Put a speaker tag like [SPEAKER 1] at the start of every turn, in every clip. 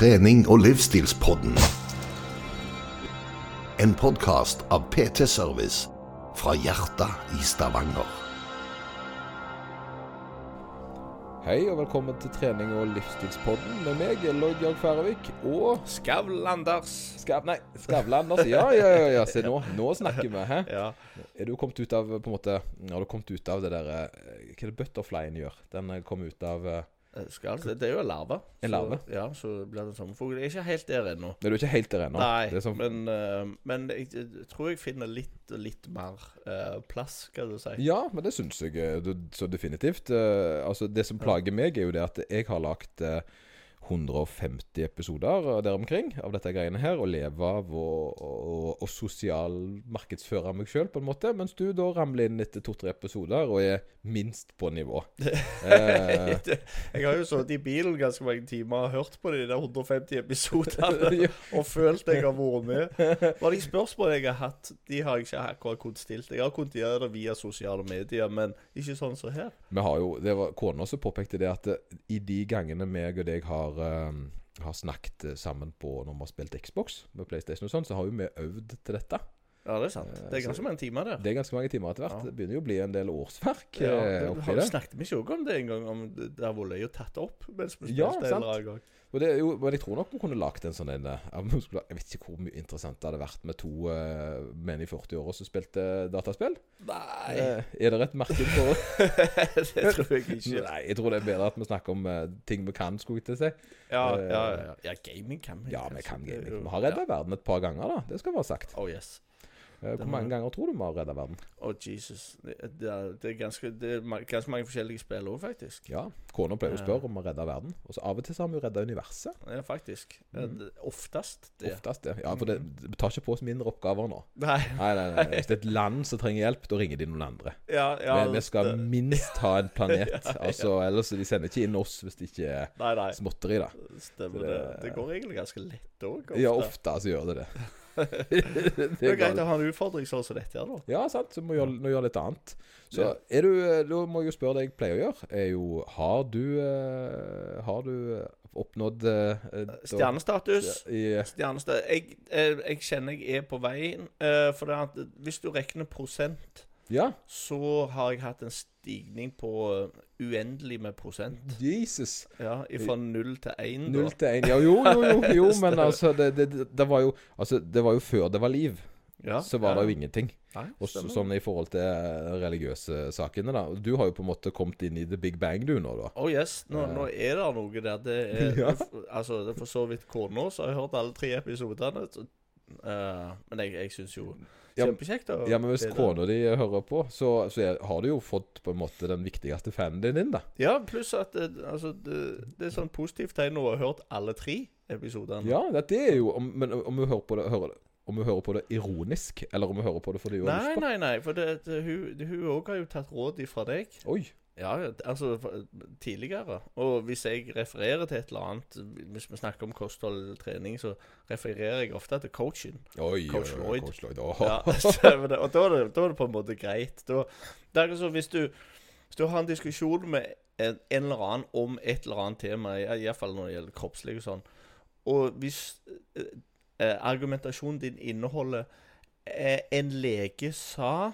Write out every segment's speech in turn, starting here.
[SPEAKER 1] trening- og livsstilspodden. En podkast av PT Service fra hjertet i Stavanger.
[SPEAKER 2] Hei og velkommen til trening- og livsstilspodden med meg, Lloyd Jørg Færøvik, og
[SPEAKER 3] Skavl-Anders.
[SPEAKER 2] Skav... Nei, Skavlanders. Ja, ja, ja, ja. Se, nå, nå snakker vi, hæ?
[SPEAKER 3] Ja.
[SPEAKER 2] Er du kommet ut av på en måte Har du kommet ut av det der eh, Hva er det butterflyen gjør? Den eh, kom ut av eh,
[SPEAKER 3] Skavl, det er jo en larve.
[SPEAKER 2] En larve?
[SPEAKER 3] Så, ja, så blir det en sommerfugl. Jeg er ikke helt der ennå.
[SPEAKER 2] Nei, du er ikke helt der ennå?
[SPEAKER 3] Nei,
[SPEAKER 2] Det sånn,
[SPEAKER 3] men, uh, men jeg, jeg tror jeg finner litt, litt mer uh, plass, skal du si.
[SPEAKER 2] ja, men det syns jeg du- så definitivt. Uh, altså, det som plager meg, er jo det at jeg har lagt eh, 150 episoder eh, der omkring av dette greiene her, og leve av og, og, og sosial markedsføre meg sjøl, på en måte. Mens du da ramler inn etter to-tre episoder og er minst på nivå. Eh,
[SPEAKER 3] jeg har jo sittet i bilen ganske mange timer og hørt på de der 150 episodene
[SPEAKER 2] ja,
[SPEAKER 3] og følt jeg har vært med. Var de spørsmål jeg har hatt, de har jeg ikke akkurat kunnet stilt. Jeg har kunnet gjøre det via sosiale medier, men ikke sånn som her.
[SPEAKER 2] Vi har jo, det var Kona som påpekte det at i de gangene meg og deg har, har snakket eh, sammen på når vi har spilt Xbox med PlayStation og sånn, så har jo vi øvd til dette.
[SPEAKER 3] Ja, det er sant. Det er ganske mange timer der.
[SPEAKER 2] Det er ganske mange timer etter hvert.
[SPEAKER 3] Ja.
[SPEAKER 2] Det begynner jo å bli en del årsverk
[SPEAKER 3] Ja,
[SPEAKER 2] eh,
[SPEAKER 3] det,
[SPEAKER 2] oppi
[SPEAKER 3] har,
[SPEAKER 2] det.
[SPEAKER 3] snakket vi ikke også om det en gang? Om det det har vært tatt opp mens vi
[SPEAKER 2] Ja,
[SPEAKER 3] spilte en
[SPEAKER 2] sant.
[SPEAKER 3] eller annen gang?
[SPEAKER 2] Og det er jo, men jeg tror nok vi kunne lagt en sånn en eh, Jeg vet ikke hvor mye interessant det hadde vært med to uh, menn i 40-åra som spilte dataspill.
[SPEAKER 3] Nei,
[SPEAKER 2] uh, er det et marked for
[SPEAKER 3] det tror jeg ikke.
[SPEAKER 2] Nei, jeg tror det er bedre at vi snakker om uh, ting vi kan, skulle jeg til å si.
[SPEAKER 3] Ja,
[SPEAKER 2] Eh,
[SPEAKER 3] ja, ja. ja gaming kan vi.
[SPEAKER 2] Ja, vi kan gaming. Vi har redda verden et par ganger, da. Det skal være sagt.
[SPEAKER 3] Oh yes.
[SPEAKER 2] Eh, Hvor mange ganger tror du vi har redda verden?
[SPEAKER 3] Oh Jesus. Det, det, er, det, er ganske, det er ganske mange forskjellige spill òg, faktisk.
[SPEAKER 2] Ja. Kona pleier å spørre om vi har redda verden. Og så av og til så har vi jo redda universet.
[SPEAKER 3] Ja, faktisk.
[SPEAKER 2] Mhm.
[SPEAKER 3] Oftest det.
[SPEAKER 2] Oftest det. Ja, for det, vi tar ikke på oss mindre oppgaver nå.
[SPEAKER 3] Nei.
[SPEAKER 2] Nei, nei, nei. Hvis det er et land som trenger hjelp, da ringer de noen andre.
[SPEAKER 3] Ja, ja,
[SPEAKER 2] vi, vi skal minst ha en planet.
[SPEAKER 3] Ja.
[SPEAKER 2] Altså, Ellers de sender ikke inn oss hvis det ikke er småtteri, da.
[SPEAKER 3] Stemmer
[SPEAKER 2] Det-
[SPEAKER 3] det. Det går egentlig ganske lett òg.
[SPEAKER 2] Ja, ofte så gjør det det.
[SPEAKER 3] Det er greit å ha en utfordring sånn som dette her, da.
[SPEAKER 2] Ja, sant. Så må vi gjøre, må gjøre litt annet. Så
[SPEAKER 3] Ja.
[SPEAKER 2] er du Da må jeg jo spørre deg jeg pleier å gjøre, er jo Har du uh, Har du eh, oppnådd uh,
[SPEAKER 3] Stjernestatus.
[SPEAKER 2] I,
[SPEAKER 3] Stjernestad jeg, eh, jeg kjenner jeg er på veien. Uh, for det at hvis du regner prosent,
[SPEAKER 2] ja.
[SPEAKER 3] så har jeg hatt en stigning på eh, uendelig med prosent.
[SPEAKER 2] Jesus.
[SPEAKER 3] Ja, Fra null til én.
[SPEAKER 2] Null til én. Ja, jo, jo, jo, jo men altså det, det, det, var jo Altså, det var jo før det var liv.
[SPEAKER 3] Ja,
[SPEAKER 2] Så var
[SPEAKER 3] ja.
[SPEAKER 2] det jo ingenting.
[SPEAKER 3] Nei, Også,
[SPEAKER 2] sånn i forhold til eh, religiøse sakene, da. Du har jo på en måte kommet inn i the big bang, du, nå, da.
[SPEAKER 3] Oh yes, nå, nå er det noe der. Det er
[SPEAKER 2] Ja.
[SPEAKER 3] Altså, det er for så vidt kona, så har jeg hørt alle tre episodene. Eh, men jeg, jeg syns jo Kjempekjekt.
[SPEAKER 2] Ja, men hvis kona di hører på, så, så er, har du jo fått på en måte den viktigste fanen din inn, da.
[SPEAKER 3] Ja, pluss at det, altså, det, det er sånn positivt tegn å ha hørt alle tre episodene.
[SPEAKER 2] Ja, det, det er jo om, Men om hun hører på det hører, Om hun hører på det ironisk, eller om hun hører på det fordi hun har lyst på
[SPEAKER 3] nei, nei, for det, det, hun det- hun òg har jo tatt råd ifra deg.
[SPEAKER 2] Oi.
[SPEAKER 3] Ja, altså tidligere. Og hvis jeg refererer til et eller annet, hvis vi snakker om kosthold eller trening, så refererer jeg ofte til coachen.
[SPEAKER 2] Oi,
[SPEAKER 3] Coach
[SPEAKER 2] oi, oi,
[SPEAKER 3] Lloyd.
[SPEAKER 2] Coach Lloyd. Åh.
[SPEAKER 3] Ja, det. Og da er det, da er det på en måte greit. Da, akkurat som hvis du, hvis du har en diskusjon med en, en eller annen om et eller annet tema, i- iallfall når det gjelder kroppslig og sånn, og hvis eh, eh, argumentasjonen din inneholder eh, 'en lege sa'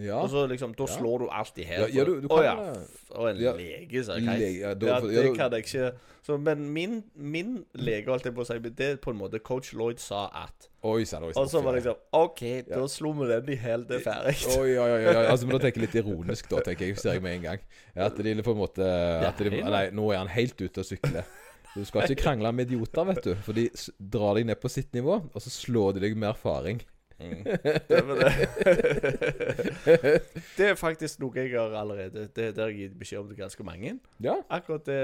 [SPEAKER 2] Ja.
[SPEAKER 3] Og så liksom, da slår du alt i hæl.
[SPEAKER 2] Ja, ja, du- du kan,
[SPEAKER 3] Og en
[SPEAKER 2] ja,
[SPEAKER 3] lege, sa
[SPEAKER 2] lege,
[SPEAKER 3] jeg.
[SPEAKER 2] ja, da-
[SPEAKER 3] Ja, det
[SPEAKER 2] ja, da-
[SPEAKER 3] kan jeg ikke. Så, men min, min lege, holdt jeg på å si, det er på en måte coach Lloyd sa at.
[SPEAKER 2] Oi sann, oi sann.
[SPEAKER 3] Og så var det liksom OK, da slo vi den i hæl, det er ferdig.
[SPEAKER 2] Oi, oi, oi, oi. Altså, men da tenker jeg litt ironisk, da, tenker jeg. Ser jeg med en gang. Ja, At de på en måte at de,
[SPEAKER 3] Nei,
[SPEAKER 2] nå er han helt ute å sykle. Du skal ikke krangle med idioter, vet du. For de s- drar deg ned på sitt nivå, og så slår de deg med erfaring.
[SPEAKER 3] Mm. Det, det. det er faktisk noe jeg har allerede Det, har jeg gitt beskjed om til ganske mange.
[SPEAKER 2] Ja.
[SPEAKER 3] Akkurat det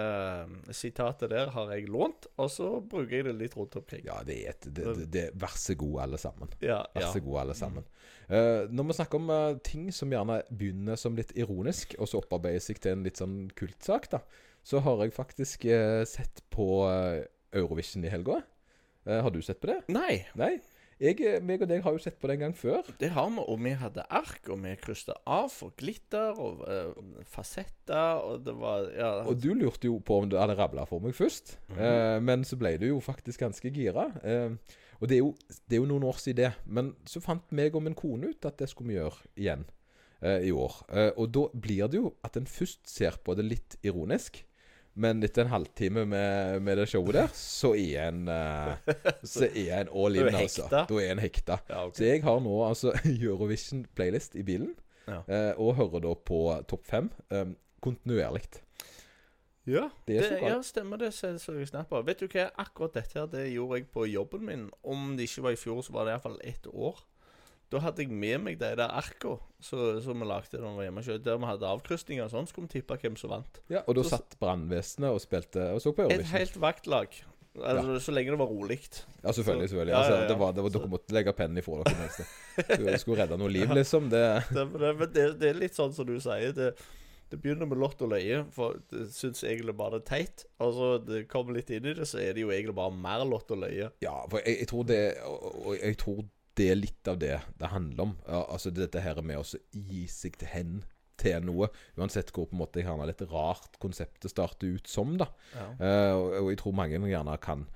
[SPEAKER 3] eh, sitatet der har jeg lånt, og så bruker jeg det litt rundt omkring.
[SPEAKER 2] Ja, det er et det, det, Vær så god, alle sammen.
[SPEAKER 3] Ja,
[SPEAKER 2] Vær
[SPEAKER 3] ja.
[SPEAKER 2] god, alle sammen. Uh, når vi snakker om uh, ting som gjerne begynner som litt ironisk, og så opparbeider seg til en litt sånn kultsak, da, så har jeg faktisk uh, sett på Eurovision i helga. Har du sett på det?
[SPEAKER 3] Nei.
[SPEAKER 2] Nei? Jeg, eh, meg og deg har jo sett på det en gang før.
[SPEAKER 3] Det har vi, og vi hadde ark, og vi krysset av for glitter og uh, fasetter, og det var Ja.
[SPEAKER 2] Og du lurte jo på om du hadde rabla for meg først. eh, men så ble du jo faktisk ganske gira. Uh, og det er, jo, det er jo noen år siden det. Men så fant meg og min kone ut at det skulle vi gjøre igjen i år. Og da blir det jo at en først ser på det litt ironisk. Men etter en halvtime med, med det showet der, så er en uh, Så er en all in, altså. Da er en hekta.
[SPEAKER 3] Ja, okay.
[SPEAKER 2] Så jeg har nå altså Eurovision-playlist i bilen,
[SPEAKER 3] Ja.
[SPEAKER 2] uh, og hører da på topp fem um, kontinuerlig.
[SPEAKER 3] Ja,
[SPEAKER 2] Det
[SPEAKER 3] det, ja, stemmer det. Så, så jeg snapper. Vet du hva, akkurat dette her, det gjorde jeg på jobben min. Om det ikke var i fjor, så var det iallfall ett år. Da hadde jeg med meg de der arka som vi lagde da vi var hjemme selv. Der vi hadde avkrysninger og sånn, skulle vi tippe hvem som vant.
[SPEAKER 2] Ja, og da
[SPEAKER 3] Så-
[SPEAKER 2] satt brannvesenet og spilte og så på Eurovision?
[SPEAKER 3] Et helt vaktlag. Altså, Så lenge det var rolig.
[SPEAKER 2] Ja, selvfølgelig. Selvfølgelig
[SPEAKER 3] ja, ja, altså,
[SPEAKER 2] Det var, det var, Dere måtte legge pennen ifra dere mens det- du skulle redde noe liv, liksom. Det,
[SPEAKER 3] Det, det, men det, det er litt sånn som du sier. Det, det begynner med lott og løye, for det syns egentlig bare det er teit. Og så det kommer litt inn i det, så er det jo egentlig bare mer lott og løye.
[SPEAKER 2] ja, for jeg, jeg tror det Og og jeg tror det er litt av det det handler om. Altså dette her med å gi seg til hen til noe. Uansett hvor på en måte gjerne litt rart konseptet starter ut som, da.
[SPEAKER 3] Ja.
[SPEAKER 2] Uh, og, og jeg tror mange gjerne kan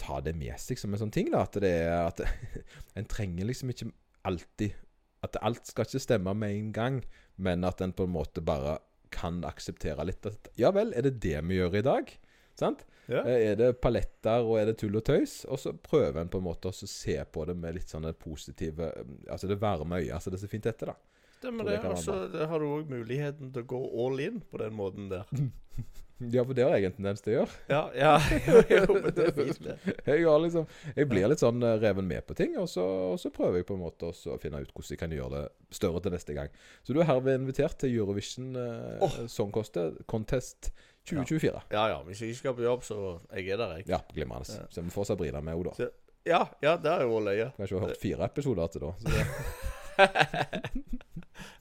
[SPEAKER 2] ta det med seg som en sånn ting. da At det er at En trenger liksom ikke alltid At alt skal ikke stemme med en gang, men at en på en måte bare kan akseptere litt at Ja vel, er det det vi gjør i dag? Sant?
[SPEAKER 3] Ja.
[SPEAKER 2] Eh, Er det paletter, og er det tull og tøys? Og så prøver en på en måte å se på det med litt sånne positive Altså det varme øyet. Altså det er så fint dette, da.
[SPEAKER 3] Det,
[SPEAKER 2] Tror det
[SPEAKER 3] det.
[SPEAKER 2] altså,
[SPEAKER 3] det har du òg muligheten til å gå all in på den måten der.
[SPEAKER 2] Ja, for det har jeg en tendens til å gjøre.
[SPEAKER 3] Ja, ja, jo, jo, men det er fint, det.
[SPEAKER 2] Jeg, liksom, jeg blir litt sånn eh, reven med på ting, og så, og så prøver jeg på en måte å finne ut hvordan jeg kan gjøre det større til neste gang. Så du er herved invitert til Eurovision eh,
[SPEAKER 3] oh.
[SPEAKER 2] Song Contest 2024.
[SPEAKER 3] Ja ja, hvis jeg ikke skal på jobb, så jeg er der, jeg.
[SPEAKER 2] Ja, glimrende.
[SPEAKER 3] Ja.
[SPEAKER 2] Så vi får Sabrina med henne, da.
[SPEAKER 3] Så- Ja, ja, det er jo løye.
[SPEAKER 2] Vi har ikke hørt fire episoder til da. Så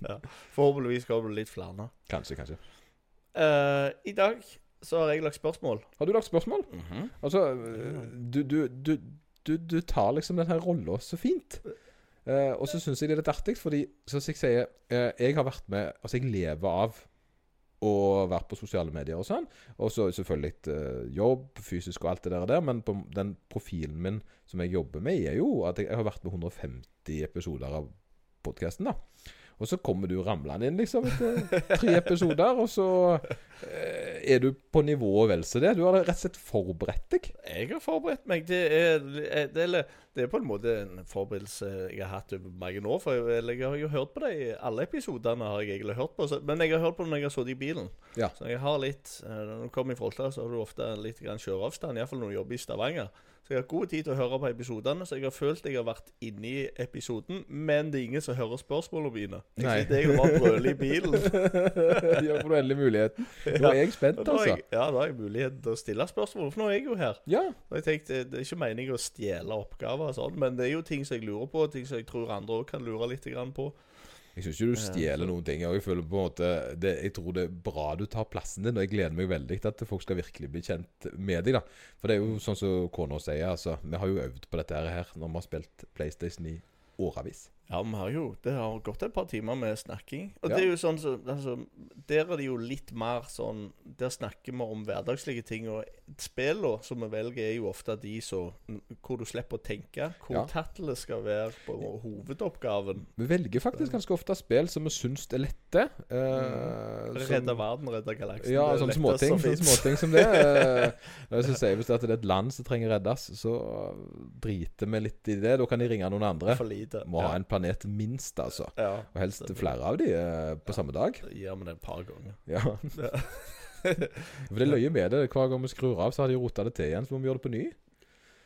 [SPEAKER 2] ja.
[SPEAKER 3] Forhåpentligvis kommer det litt flere.
[SPEAKER 2] kanskje, kanskje.
[SPEAKER 3] Uh, I dag så har jeg lagt spørsmål.
[SPEAKER 2] Har du lagt spørsmål? Altså, eh, du, du, du, du, du tar liksom den her rolla så fint. Uh, og så syns jeg det er litt artig, fordi som jeg sier, uh, jeg har vært med Altså, jeg lever av å vært på sosiale medier og sånn. Og så selvfølgelig litt uh, jobb, fysisk og alt det der. Men på den profilen min som jeg jobber med, er jo at jeg har vært med 150 episoder av podkasten, da. Og så kommer du ramlende inn liksom etter tre episoder, og så eh, er du på nivået vel så det. Du har rett og slett forberedt deg.
[SPEAKER 3] Jeg har forberedt meg. Det er, det er, det er på en måte en forberedelse jeg har hatt over mange år. For jeg, jeg har jo hørt på det i alle episodene. har jeg egentlig hørt på så, Men jeg har hørt på det når jeg har sittet i bilen.
[SPEAKER 2] Ja.
[SPEAKER 3] Så jeg har litt eh, Når du kommer i Folta, så har du ofte litt grann kjøreavstand. Iallfall når du jobber i Stavanger. Så jeg har god tid til å høre på episodene, så jeg har følt jeg har vært inne i episoden. Men det er ingen som hører spørsmålene mine. Jeg
[SPEAKER 2] Nei.
[SPEAKER 3] sitter og bare brøler i bilen.
[SPEAKER 2] ja, for du endelig muligheten. Nå er jeg spent, altså.
[SPEAKER 3] jeg, ja, da har jeg muligheten til å stille spørsmål, for nå er jeg jo her.
[SPEAKER 2] Ja.
[SPEAKER 3] Og jeg tenkte, Det er ikke meningen å stjele oppgaver, og sånn, men det er jo ting som jeg lurer på, ting som jeg tror andre òg kan lure litt på.
[SPEAKER 2] Jeg syns ikke du stjeler noen ting. Jeg føler på en måte det, Jeg tror det er bra du tar plassen din, og jeg gleder meg veldig til at folk skal virkelig bli kjent med deg. da For det er jo sånn som kona sier, altså. Vi har jo øvd på dette her når vi har spilt PlayStation i årevis.
[SPEAKER 3] Ja, vi har jo Det har gått et par timer med snakking. Og
[SPEAKER 2] Ja.
[SPEAKER 3] det er jo sånn så, altså, Der er det jo litt mer sånn Der snakker vi om hverdagslige ting. Og spillene som vi velger, er jo ofte de som Hvor du slipper å tenke. Hvor
[SPEAKER 2] Ja.
[SPEAKER 3] tattlet skal være på hovedoppgaven.
[SPEAKER 2] Vi velger faktisk ganske ofte spill som vi syns er lette. Uh, mm.
[SPEAKER 3] Redde verden, redde galaksen.
[SPEAKER 2] Ja, sånne småting,
[SPEAKER 3] som
[SPEAKER 2] sånne småting som det. Eh, Hvis jeg sier hvis det er et land som trenger reddes, så driter vi litt i det. Da kan de ringe noen andre.
[SPEAKER 3] For lite.
[SPEAKER 2] Må ha en planet minst, altså.
[SPEAKER 3] ja.
[SPEAKER 2] Og helst flere av de uh, på samme dag.
[SPEAKER 3] Så vi det et par ganger.
[SPEAKER 2] Ja.
[SPEAKER 3] Ja.
[SPEAKER 2] For det løye med det. Hver gang vi skrur av, så har de rota det til igjen. Så må vi gjøre det på ny.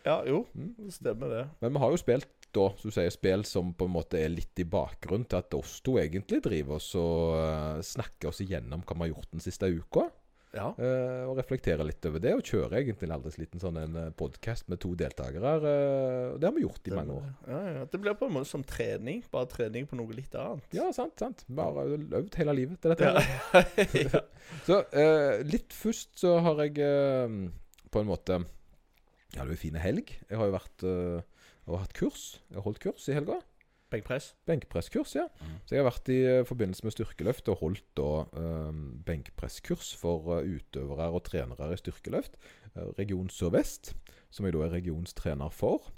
[SPEAKER 3] Ja, jo.
[SPEAKER 2] Mm.
[SPEAKER 3] Det stemmer det.
[SPEAKER 2] Men vi har jo spilt da, som du sier, spill som på en måte er litt i bakgrunnen til at oss to egentlig driver oss og eh, snakker oss igjennom hva vi har gjort den siste uka.
[SPEAKER 3] Ja.
[SPEAKER 2] Uh, og reflekterer litt over det. Og kjører egentlig en aldri liten sånn en podkast med to deltakere. Uh, det har vi gjort i mange år.
[SPEAKER 3] Ja, ja. Det blir på en måte som trening, bare trening på noe litt annet.
[SPEAKER 2] Ja, sant. sant Vi har øvd hele livet til dette.
[SPEAKER 3] Ja.
[SPEAKER 2] Så uh, litt først så har jeg eh, på en måte Jeg hadde jo en fin helg. Jeg har jo vært og hatt kurs. Jeg har holdt kurs i helga.
[SPEAKER 3] Benkpress.
[SPEAKER 2] Benkpresskurs, ja.
[SPEAKER 3] Mm.
[SPEAKER 2] Så jeg har vært i øh, forbindelse med styrkeløft og holdt da øh, benkpresskurs for øh, utøvere og trenere i styrkeløft. Region Sør-Vest, som jeg da er regionstrener for.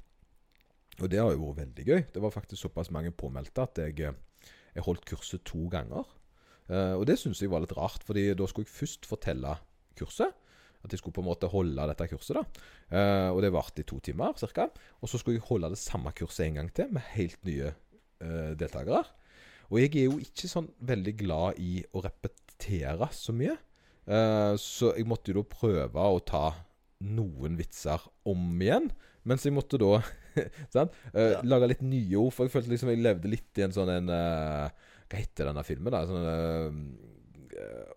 [SPEAKER 2] Og det har jo vært veldig gøy. Det var faktisk såpass mange påmeldte at jeg, jeg holdt kurset to ganger. Uh, og det syns jeg var litt rart, fordi da skulle jeg først fortelle kurset. At jeg skulle på en måte holde dette kurset. da Eh, Og det varte i to timer ca. Og så skulle jeg holde det samme kurset en gang til, med helt nye eh, deltakere. Og jeg er jo ikke sånn veldig glad i å repetere så mye. Eh, så jeg måtte jo da prøve å ta noen vitser om igjen. Mens jeg måtte da sant? Eh,
[SPEAKER 3] Ja.
[SPEAKER 2] lage litt nye ord. For jeg følte liksom jeg levde litt i en sånn en eh, Hva heter denne filmen, da? Sånn eh,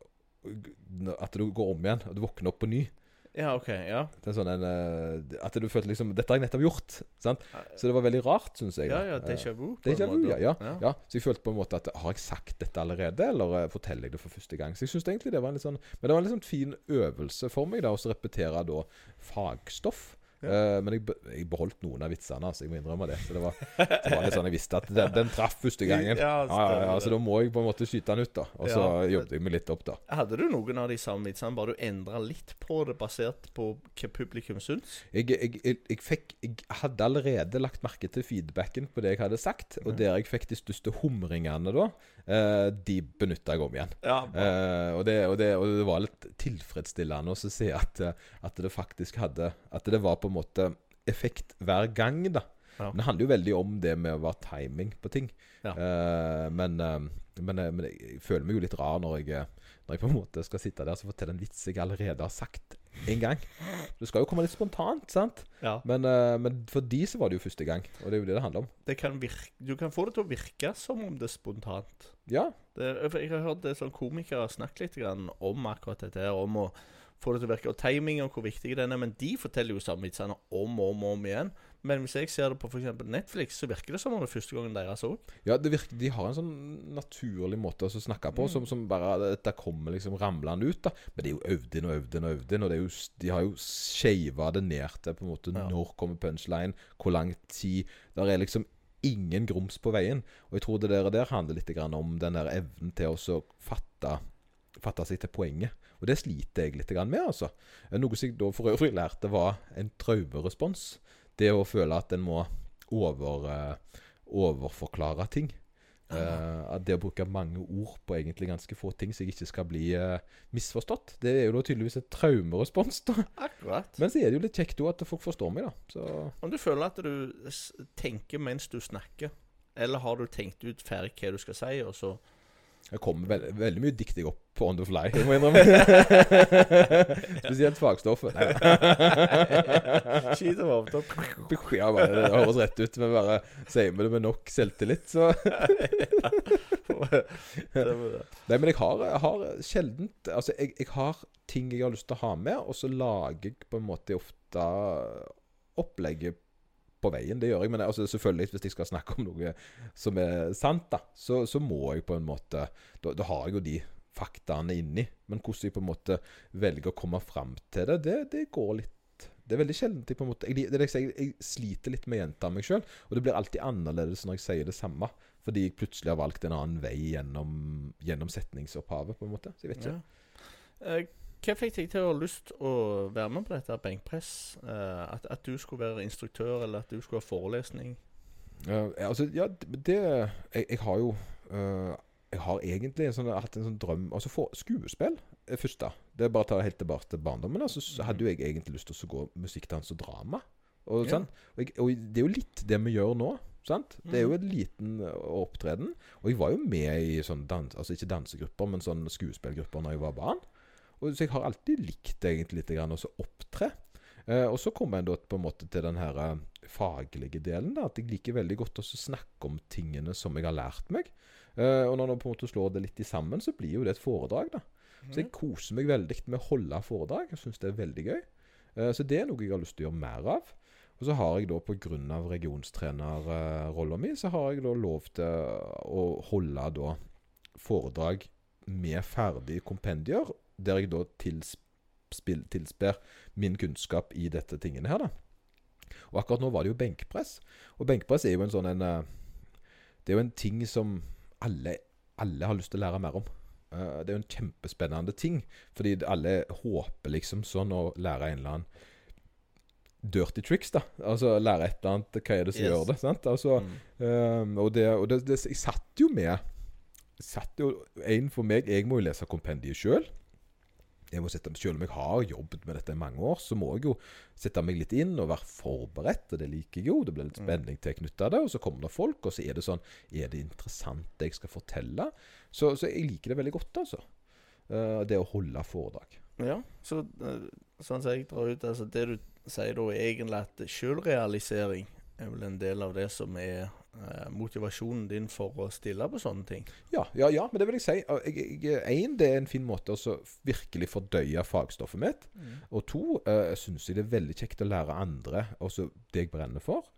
[SPEAKER 2] At du går om igjen, og du våkner opp på ny.
[SPEAKER 3] Ja, OK. Ja.
[SPEAKER 2] Det er sånn en eh, At du følte liksom Dette har jeg nettopp gjort. Sant? Så det var veldig rart, syns jeg.
[SPEAKER 3] Ja, ja,
[SPEAKER 2] Eh,
[SPEAKER 3] déjà vu. på
[SPEAKER 2] Déjà
[SPEAKER 3] en
[SPEAKER 2] vu, ja, ja, ja. Så jeg følte på en måte at Har jeg sagt dette allerede, eller eh, forteller jeg det for første gang? Så jeg synes egentlig det var en litt sånn Men det var en litt sånn fin øvelse for meg, da, å repetere da fagstoff. Eh, men jeg, jeg beholdt noen av vitsene, altså jeg må innrømme det. Så det var, det var litt sånn jeg visste at den, den traff første gangen.
[SPEAKER 3] Ja,
[SPEAKER 2] Ja, ja, så da må jeg på en måte skyte den ut, da. Og så jobbet jeg meg litt opp, da.
[SPEAKER 3] Hadde du noen av de samme vitsene, bare du endra litt på det, basert på hva publikum syns?
[SPEAKER 2] Jeg, jeg, jeg, fikk, jeg hadde allerede lagt merke til feedbacken på det jeg hadde sagt, og der jeg fikk de største humringene da, de benytta jeg om igjen.
[SPEAKER 3] Ja.
[SPEAKER 2] Eh, og, det, og, det, og det var litt tilfredsstillende å se at, eh, at det faktisk hadde At det var på en måte effekt hver gang, da.
[SPEAKER 3] Ja.
[SPEAKER 2] Men det handler jo veldig om det med å være timing på ting.
[SPEAKER 3] Ja.
[SPEAKER 2] Uh, men, uh, men, uh, men jeg føler meg jo litt rar når jeg, eh, når jeg på en måte skal sitte der og fortelle en vits jeg allerede har sagt en gang. Det skal jo komme litt spontant, sant?
[SPEAKER 3] ja.
[SPEAKER 2] Men, eh, men for de så var det jo første gang, og det er jo det det handler om.
[SPEAKER 3] Det kan virke, du kan få det til å virke som om det er spontant.
[SPEAKER 2] Ja.
[SPEAKER 3] Det, for jeg har hørt det sånn komikere snakke litt grann om akkurat dette her, om å få det til å virke, og timing og hvor viktig den er. Men de forteller jo samme vitsene om og om og om igjen. Men hvis jeg ser det på f.eks. Netflix, så virker det som om det er første gangen deres òg.
[SPEAKER 2] Ja, det virker, De har en sånn naturlig måte å snakke på,
[SPEAKER 3] Mm.
[SPEAKER 2] som, som bare Dette kommer liksom ramlende ut. da Men det er jo øvd inn og øvd inn og øvd inn. Og det er jo, de har jo shava det ned til på en måte
[SPEAKER 3] Ja.
[SPEAKER 2] når kommer punchline, hvor lang tid Der er liksom ingen grums på veien. Og jeg tror det der, der handler litt grann om den der evnen til å så fatte fatte seg til poenget. Og det sliter jeg litt grann med, altså. Noe som jeg da for øvrig lærte, var en traumerespons. Det å føle at en må over, eh, overforklare ting. Uh, det å bruke mange ord på egentlig ganske få ting så jeg ikke skal bli uh, misforstått, det er jo da tydeligvis et traumerespons. da
[SPEAKER 3] Akkurat.
[SPEAKER 2] Men så er det jo litt kjekt òg at folk forstår meg, da. Så
[SPEAKER 3] Om du føler at du tenker mens du snakker, eller har du tenkt ut ferdig hva du skal si, og så
[SPEAKER 2] det kommer veld, veldig mye dikt jeg opp på on the fly, jeg må innrømme. Spesielt fagstoffet.
[SPEAKER 3] Skyter varmt opp.
[SPEAKER 2] ja, bare, det høres rett ut, men bare sier vi det med nok selvtillit, så Nei, men jeg har, jeg har sjeldent Altså, jeg, jeg har ting jeg har lyst til å ha med, og så lager jeg på en måte ofte opplegget på veien. Det gjør jeg. Men altså, selvfølgelig, hvis jeg skal snakke om noe som er sant, da, så, så må jeg på en måte Da, da har jeg jo de faktaene inni. Men hvordan jeg på en måte velger å komme fram til det, det, det går litt Det er veldig sjelden jeg på en måte jeg, det er jeg, jeg sliter litt med å gjenta meg sjøl. Og det blir alltid annerledes når jeg sier det samme. Fordi jeg plutselig har valgt en annen vei gjennom, gjennom setningsopphavet, på en måte. Så jeg vet ikke.
[SPEAKER 3] Ja. Eh, Hva fikk deg til å ha lyst å være med på dette benkpress? Eh, at, at du skulle være instruktør, eller at du skulle ha forelesning?
[SPEAKER 2] Uh, altså, ja, det jeg, jeg har jo øh, Jeg har egentlig en sånn, hatt en sånn drøm Altså, for skuespill først, da. Det er bare å ta helt tilbake til barndommen. Altså, så hadde jo jeg egentlig lyst til å gå musikkdans og drama. Og,
[SPEAKER 3] Ja.
[SPEAKER 2] sant? Og, jeg, og det er jo litt det vi gjør nå. Sant? Det er jo en liten øh, opptreden. Og jeg var jo med i sånn dans, altså ikke dansegrupper, men sånn skuespillgrupper når jeg var barn. Og Så jeg har alltid likt egentlig litt grann å opptre. Eh, og så kommer jeg da på en måte til den her eh, faglige delen. da, At jeg liker veldig godt å snakke om tingene som jeg har lært meg. Eh, og når man på en måte slår det litt i sammen, så blir jo det et foredrag. da. Så jeg koser meg veldig med å holde foredrag. Jeg syns det er veldig gøy. Eh, så det er noe jeg har lyst til å gjøre mer av. Og så har jeg da pga. regionstrenerrollen min, så har jeg da lov til å holde da foredrag med ferdige kompendier, der jeg da tilsper min kunnskap i dette tingene her, da. Og akkurat nå var det jo benkpress. Og benkpress er jo en sånn en eh, Det er jo en ting som alle, alle har lyst til å lære mer om. Uh, det er jo en kjempespennende ting. Fordi alle håper liksom sånn å lære en eller annen dirty tricks, da. Altså lære et eller annet Hva er det som
[SPEAKER 3] Yes.
[SPEAKER 2] gjør det? sant? Altså,
[SPEAKER 3] Mm.
[SPEAKER 2] um, og det, og det, det Jeg satt jo med satt jo en for meg Jeg må jo lese kompendiet sjøl. Selv om jeg har jobbet med dette i mange år, så må jeg jo sette meg litt inn og være forberedt. Og det liker jeg jo. Det blir litt
[SPEAKER 3] Mm.
[SPEAKER 2] spenning til knytta det. Og så kommer det folk, og så er det sånn Er det interessant det jeg skal fortelle? Så, så jeg liker det veldig godt, altså. Eh, det å holde foredrag.
[SPEAKER 3] Ja, så eh, sånn som jeg drar ut altså Det du sier da, er egentlig at sjølrealisering er vel en del av det som er eh, motivasjonen din for å stille på sånne ting.
[SPEAKER 2] Ja, ja, ja, men det vil jeg si. Jeg, jeg, en, det er en fin måte å virkelig fordøye fagstoffet mitt. Og to, eh, syns jeg det er veldig kjekt å lære andre også det jeg brenner for.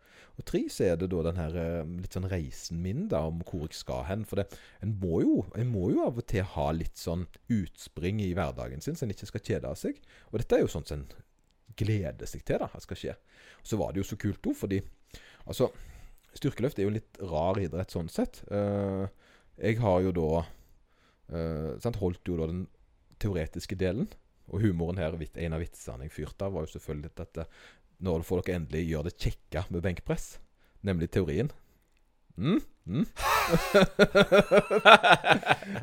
[SPEAKER 2] Og tre, så er det da den her eh, litt sånn reisen min da, om hvor jeg skal hen. For det, en, må jo, en må jo av og til ha litt sånn utspring i hverdagen sin, så en ikke skal kjede av seg. Og dette er jo sånn som en gleder seg til da, at skal skje. Og så var det jo så kult òg, fordi altså Styrkeløft er jo en litt rar idrett sånn sett. Eh, jeg har jo da eh, sant, holdt jo da den teoretiske delen. Og humoren her, en av vitsene jeg fyrte av, var jo selvfølgelig at eh, når får dere endelig gjøre det kjekke med benkpress, nemlig teorien. Mm? Mm?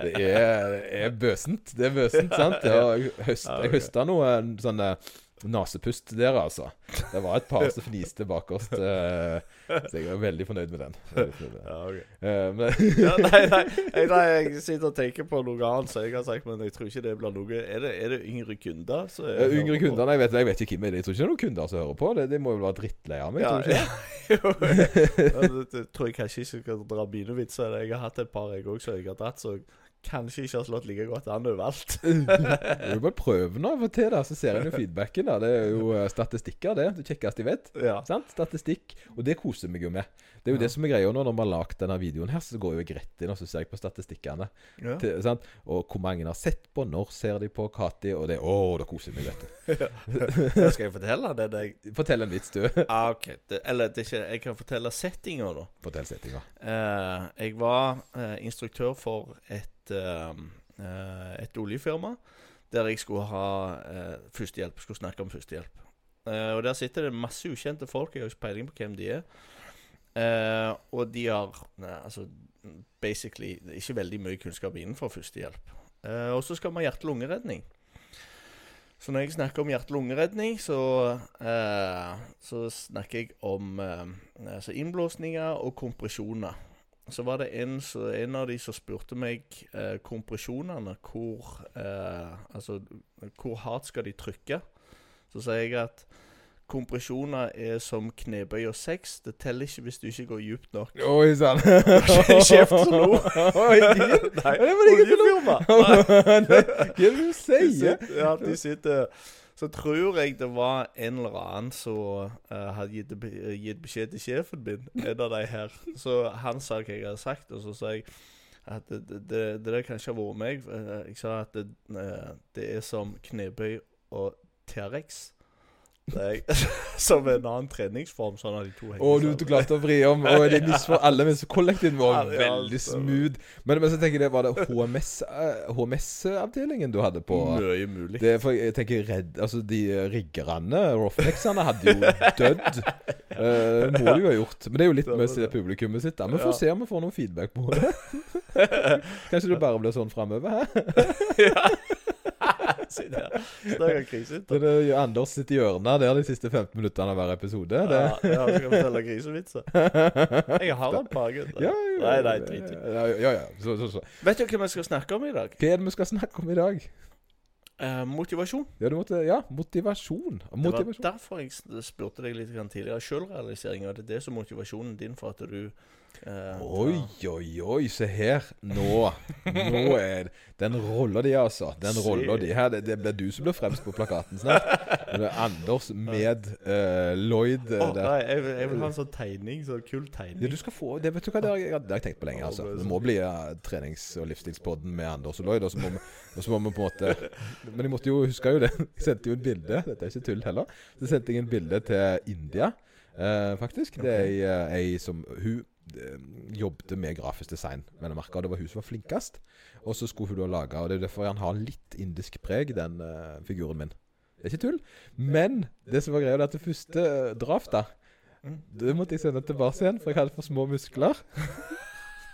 [SPEAKER 2] det, er, det er bøsent. Det er bøsent, sant? Jeg, høst, jeg høsta noe sånn nasepust der, altså. Det var et par som fniste bak oss så jeg var veldig fornøyd med den. Fornøyd med den.
[SPEAKER 3] Ja, ok.
[SPEAKER 2] uh, men,
[SPEAKER 3] ja, nei, nei, jeg, nei, jeg sitter og tenker på noe annet som jeg har sagt, men jeg tror ikke det blir noe Er det, er det yngre kunder?
[SPEAKER 2] Eh, Yngre kunder? Nei, jeg vet, jeg vet ikke hvem det er. Jeg tror ikke det er noen kunder som hører på. Det, de må jo være drittlei av meg.
[SPEAKER 3] Ja,
[SPEAKER 2] tror ikke?
[SPEAKER 3] ja, det tror jeg kanskje ikke skal dra mine vitser. Jeg har hatt et par jeg òg som jeg har dratt, så kanskje ikke har slått like godt an overalt.
[SPEAKER 2] Du må bare prøve nå av og til, da, så ser en jo feedbacken. da Det er jo eh, statistikker, det. Det kjekkeste jeg vet.
[SPEAKER 3] Ja.
[SPEAKER 2] Sant? Statistikk. Og det koser meg jo med. Det er jo
[SPEAKER 3] Ja.
[SPEAKER 2] det som er greia nå, når vi har lagd denne videoen her, så går jeg jo rett inn og så ser jeg på statistikkene.
[SPEAKER 3] Ja.
[SPEAKER 2] Til, sant? Og hvor mange har sett på, når ser de på Kati, og det Å, da koser jeg meg, vet du.
[SPEAKER 3] Skal jeg fortelle det? deg?
[SPEAKER 2] Fortell en vits, du.
[SPEAKER 3] Ah, ok. Det, eller det er ikke, jeg kan fortelle settinga, da.
[SPEAKER 2] Fortell settinga.
[SPEAKER 3] Uh, jeg var uh, instruktør for et, eh, eh, et oljefirma der jeg skulle ha eh, førstehjelp. Skulle snakke om førstehjelp. Eh, og der sitter det masse ukjente folk. Jeg har ikke peiling på hvem de er. Uh, og de har ne, altså basically ikke veldig mye kunnskap innenfor førstehjelp. Uh, og så skal vi ha hjerte-lungeredning. Så når jeg snakker om hjerte-lungeredning, så, eh, så snakker jeg om altså innblåsninger og kompresjoner. Så var det en, så, en av de som spurte meg eh, kompresjonene. Hvor, eh, altså, hvor hardt skal de trykke? Så sier jeg at kompresjoner er som knebøy og sex. Det teller ikke hvis du ikke går dypt nok.
[SPEAKER 2] Oi sann.
[SPEAKER 3] Kjeft som lo.
[SPEAKER 2] Oi.
[SPEAKER 3] Nei,
[SPEAKER 2] det var som lo.
[SPEAKER 3] oljefirma.
[SPEAKER 2] Hva er det du sier?
[SPEAKER 3] ja, de sitter Så tror jeg det var en eller annen som uh, hadde gitt, gitt beskjed til sjefen min, en av de her. Så han sa hva jeg hadde sagt, og så sa jeg at det, det, det, det kan ikke ha vært meg. Eh, Jeg sa at det, eh, det er som knebøy og T-rex. Det er- Som en annen treningsform, sånn at de to henger
[SPEAKER 2] Å, du, du klarte å vri om. Og de misfor alle men så var
[SPEAKER 3] Ja, ja,
[SPEAKER 2] veldig
[SPEAKER 3] altså.
[SPEAKER 2] smooth. Men, men så tenker jeg, var det HMS-avdelingen HMS-avdelingen du hadde på
[SPEAKER 3] Mye mulig.
[SPEAKER 2] det, For jeg tenker redd Altså, de riggerne, roughnecksene, hadde jo dødd. Eh, Det må de jo ha gjort. Men det er jo litt
[SPEAKER 3] Det
[SPEAKER 2] med
[SPEAKER 3] det.
[SPEAKER 2] publikummet sitt. da Vi
[SPEAKER 3] Ja.
[SPEAKER 2] får se om vi får noen feedback på det. Kanskje det bare blir sånn framover, hæ?
[SPEAKER 3] Sitter her. Snakker krisehytte.
[SPEAKER 2] Så det er Anders sitt hjørne der de siste 15 minuttene av hver episode. Det.
[SPEAKER 3] Ja, ja, skal vi fortelle grisevitser? Jeg har et par, gutter.
[SPEAKER 2] Ja, ja,
[SPEAKER 3] Nei, nei, drit i.
[SPEAKER 2] ja, ja, ja. Så, så, så.
[SPEAKER 3] Vet du hva vi skal snakke om i dag?
[SPEAKER 2] Hva er det vi skal snakke om i dag?
[SPEAKER 3] Eh, motivasjon.
[SPEAKER 2] Ja, du måtte, ja motivasjon.
[SPEAKER 3] Det var derfor jeg spurte deg litt tidligere. Selvrealisering. Og det er det som er motivasjonen din for at du Eh,
[SPEAKER 2] Oi, oi, oi, se her. Nå Nå er det Den rolla di, altså. Den roller di her. Det, det blir du som blir fremst på plakaten snart. Det er Anders med uh, Lloyd
[SPEAKER 3] Å,
[SPEAKER 2] der.
[SPEAKER 3] nei, jeg, jeg vil ha en sånn tegning. Sånn kul
[SPEAKER 2] Ja,
[SPEAKER 3] tegning.
[SPEAKER 2] du skal få Det vet du hva, det har jeg, det har jeg tenkt på lenge. altså Det må bli uh, trenings- og livsstilspodden med Anders og Lloyd. Og så må må vi på en måte Men jeg måtte jo huske jo det. Jeg sendte jo et bilde. Dette er ikke tull heller. Så sendte jeg en bilde til India, faktisk. Det er ei, ei som Hun jobbet med grafisk design, men jeg merket, og det var hun som var flinkest. Og så skulle hun da lage Og det er derfor han har litt indisk preg, den eh, figuren min. Det er ikke tull. Men det som var greia, var at det første uh, draftet det måtte jeg sende tilbake igjen, for jeg hadde for små muskler.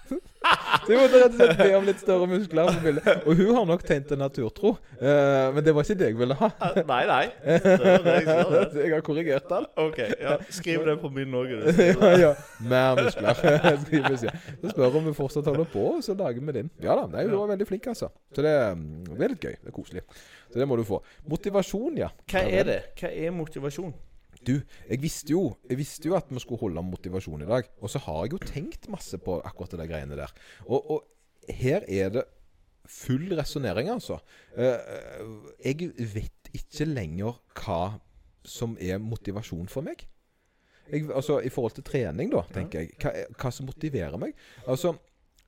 [SPEAKER 2] Så jeg måtte rett og slett be om litt større muskler. på bildet. Og hun har nok tegnet en naturtro, eh, men det var ikke det jeg ville ha.
[SPEAKER 3] Ah, Nei, nei. Det var det jeg sa, det.
[SPEAKER 2] Så jeg har korrigert den.
[SPEAKER 3] OK. Ja, skriv det på min òg.
[SPEAKER 2] ja, ja. Mer muskler. Skrives, ja. Så spør om vi fortsatt holder på, og så lager vi din. Ja da, nei, hun var veldig flink, altså. Så det, mm, det er litt gøy. Det er koselig. Så det må du få. Motivasjon, ja.
[SPEAKER 3] Hva er det? Hva er motivasjon?
[SPEAKER 2] Du, jeg visste jo Jeg visste jo at vi skulle holde om motivasjon i dag. Og så har jeg jo tenkt masse på akkurat det greiene der. Og, og her er det full resonnering, altså. Eh, jeg vet ikke lenger hva som er motivasjon for meg. Jeg, altså I forhold til trening, da, tenker jeg. Hva, hva som motiverer meg. Altså